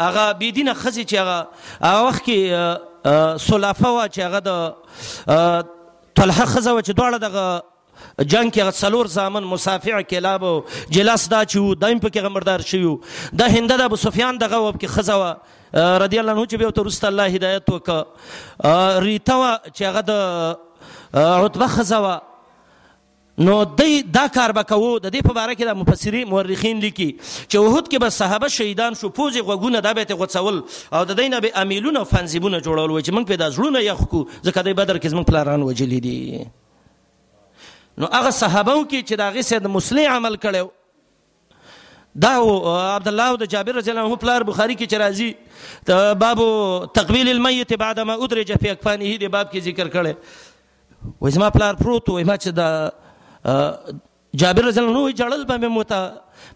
هغه بی دینه خزي چې هغه هغه وخت کې سلافه وا چې هغه د طلحه خزه و چې دواړه دغه جنګ کې هغه څلور زامن مصافع کلاب او جلاس دا چې وو دایم پکې غمردار شي د هند د ابو سفیان دغه وب کې خزه وا رضی الله عنه چې به تر رسول الله هدایت وک ریته وا چې هغه د عتبه خزه وا نو د دا کار به کوو د دې په اړه کې د مفسرین مورخین لیکي چې وحود کې به صحابه شهیدان شو پوزي غوګونه د بیت غوڅول او د دینه به امیلونه فنزیبونه جوړول و چې موږ په داسړونه یخ کو ځکه د بدر کې موږ پلاران وجلی دي نو هغه صحابه کې چې دا غسه د مصلح عمل کړو دا عبد الله د جابر رضی الله عنه پلار بخاری کې چرایي باب تقبیل المیت بعد ما ادرج فی اکفانه دی باب کې ذکر کړي وای زما پلار پروت وای ما چې دا جابر رضی الله عنه جړل به موتا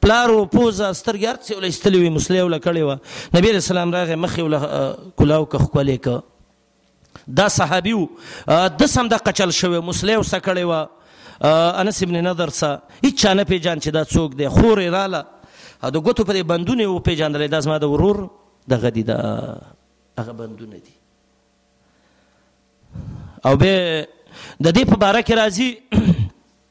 پلار او پوزا سترګار څه ولې استلوي مسلې ول کړي و نبی رسول الله راغه مخې ول کلاو ک خولې ک دا صحابي و د سم د قچل شوی مسله او سکړې و انس ابن نظر سا هیڅ چا نه پیژان چې دا څوک دی خور رااله د ګوتو په بندونه و پیژاندل دا زما د ورور د غدي دا هغه بندونه دي او به د دې په باره کې راځي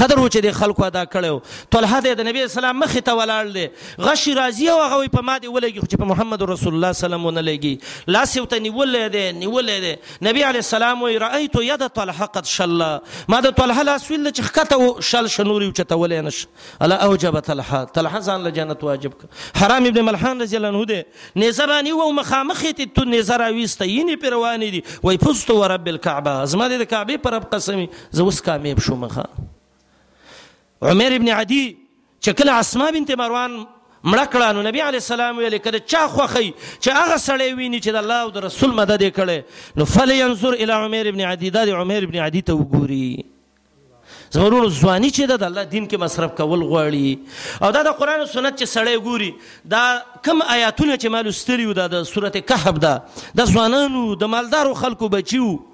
قدر و چې دې خلکو ادا کړی و. طلحه دی د نبي علیه السلام مخې ته ولاړ دی، غشی راځي او هغه وایي، په ما دې ولګي خو چې په محمد رسول الله صلی الله علیه وسلم ونه لګي. لاس یې ورته نیولی دی، نیولی دی. نبي علیه السلام وایي، رأیت ید طلحه قد شل، ما د طلحه لاس ولیدل چې ښکته و شل شه، نور یې اوچتولی نه شه. الا اوجب طلحه، طلحه ځان له جنت واجب کړ. حرام ابن ملحان رضی الله عنه دی، نیزه رانیوه او مخامخ یې تېتو نیزه راویسته، اینې پرې روانې دي، وایي، فزت ورب الکعبه، زما دې د کعبې په رب قسم وي! زه اوس کامیاب شوم ښه عمر ابن عدی چې کله اسما بنت مروان مړه کړه نو نبی علی السلام ویل کده چا خوخی چې هغه سړی ویني چې د الله او د رسول مدد کړي نو فل ينظر الى عمر ابن عدی دا د عمر ابن عدی ته وګوري زمرونو ځواني چې د الله دین کې مصرف کول غواړي او دا د قران او سنت چې سړی ګوري دا کم آیاتونه چې مالو ستلیو دا د سورته کهف دا د ځوانانو د مالدارو خلکو بچیو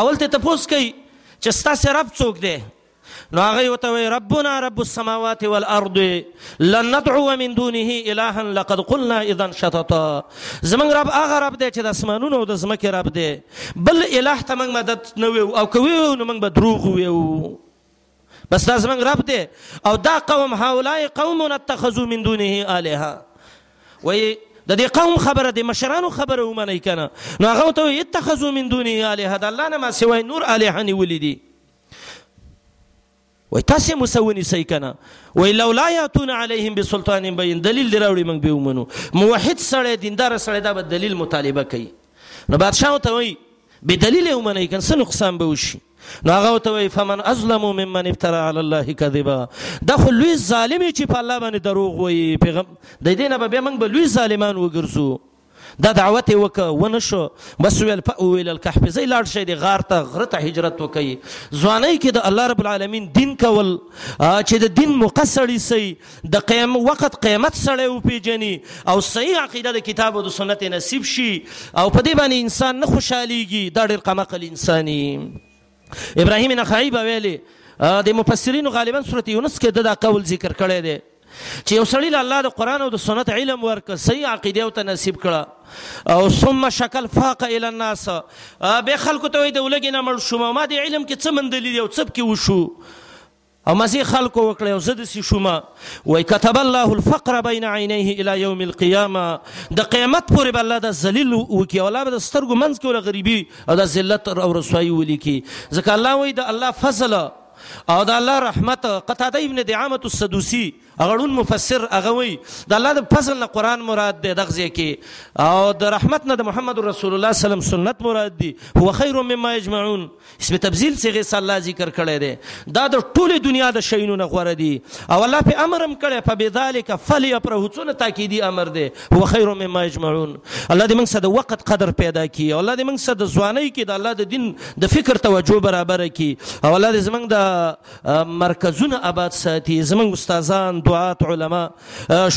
اول ته تپوس کوي چې ستاسو رب څوک دی نو هغه یې ورته وایي ربنا رب السماوات والارض لن ندعو من دونه الها لقد قلنا اذا شططا زمونږ رب هغه رب دی چې د اسمانونو او د ځمکې رب دی بل اله ته موږ مدد نه ویو او که ویو نو موږ به دروغ ویو بس دا زمنګ رب دی او دا قوم هؤلاء قوم اتخذوا من دونه الها وای د دې قوم خبره د مشرانو خبره ومني کنه نو هغه ته اتخذوا من دونه الها د الله نه ما سوای نور الها نیولې دي وای تاسو مسونی سي کنه وای لولا یاتون علیهم بسلطان بین دلیل دراوړي موږ به ومنو موحد سره دیندار سره دا به دلیل مطالبه کوي نو بادشاہ ته وای به دلیل ومني کنه څه نقصان به وشي نو هغه ورته وایي فمن اظلم ممن افترا علی الله کذبا دا خو لوی ظالم یې چې په الله باندې دروغ وایي پیغام د دې نه به بیا موږ به لوی ظالمان وګرځو دا دعوت یې وکړه ونه شو بس ویل فاویل الکهف ځای لاړ شئ د غار ته غره ته هجرت وکړئ ځوانۍ کې د الله رب العالمین دین کول چې د دین مقصړی سي د قيم وقت قيمت سړی وپيژني او صحيح عقيده د کتاب او د سنت يې نصيب شي او په دې باندې انسان نه خوشحاليږي دا ډېر کم عقل انساني ابراهيم نخعي به ویلي د مفسرینو غالبا سورت یونس کې د دا قول ذکر کړی دی چې یو سړی له الله د قران او د سنت علم ورک صحیح عقیده او ته نصیب کړه او ثم شکل فاق ال الناس به خلکو ته د ولګینه مړ شوم ما د علم کې څه مندلې او څه کې وشو او مزې خلکو وکړې او زه دسې شوم وایي کتب الله الفقر بین عینیه الی یوم القیامه د قیامت پورې به الله دا ذلیل وکړي او الله به د سترګو منځ کې ولا غریبي او دا ذلت او رسوایي ولیکي ځکه الله وایي د الله فضل او د الله رحمت قتاده ابن دعامة السدوسي هغه ړوند مفسر هغه وایي د الله د فضل نه قرآن مراد دی دغه ځای کې او د رحمت نه د محمد رسول الله سلم سنت مراد دي هو خیر مما یجمعون اسم تبذیل صیغه سره الله ذکر کړی دی دا د ټوله دنیا د شینو نه غوړه دي او الله په امر هم کړی په بذالک فلی پر هڅونه تاکیدی امر دی هو خیر مما یجمعون الله دې موږ سره د وخت قدر پیدا کړي او الله دې موږ سره د ځواني کې د الله د دین د فکر توجه برابر کړي او الله دې زموږ د مرکزونه اباد ساتي زموږ استادان دعات علما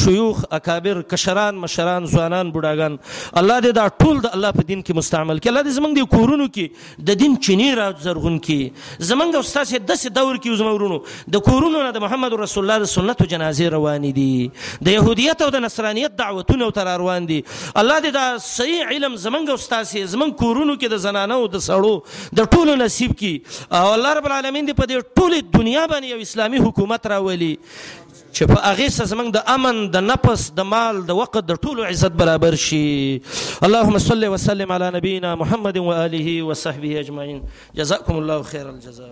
شيوخ اکابر کشران مشران ځوانان بډاګان الله دې دا ټول د الله په دین کې مستعمل کړي الله دې زموږ د کورونو کې د دین چینی را زرغون کړي زموږ استاد دې داسې دور کې زموږ ورونو د کورونو نه د محمد رسول الله د سنت جنازې روان دي د يهودیت او د نصرانیت دعوتونه او تر روان دي الله دې دا صحیح علم زموږ استاد زموږ کورونو کې د زنانو د سړو د ټولو نصیب کی او الله رب العالمین دی په دې ټوله دنیا باندې یو اسلامي حکومت راولي چې په هغه سره زمنګ د امن د نفس د مال د وقت د ټولو عزت برابر شي اللهم صل وسلم على نبينا محمد واله وصحبه اجمعين جزاكم الله خير الجزاء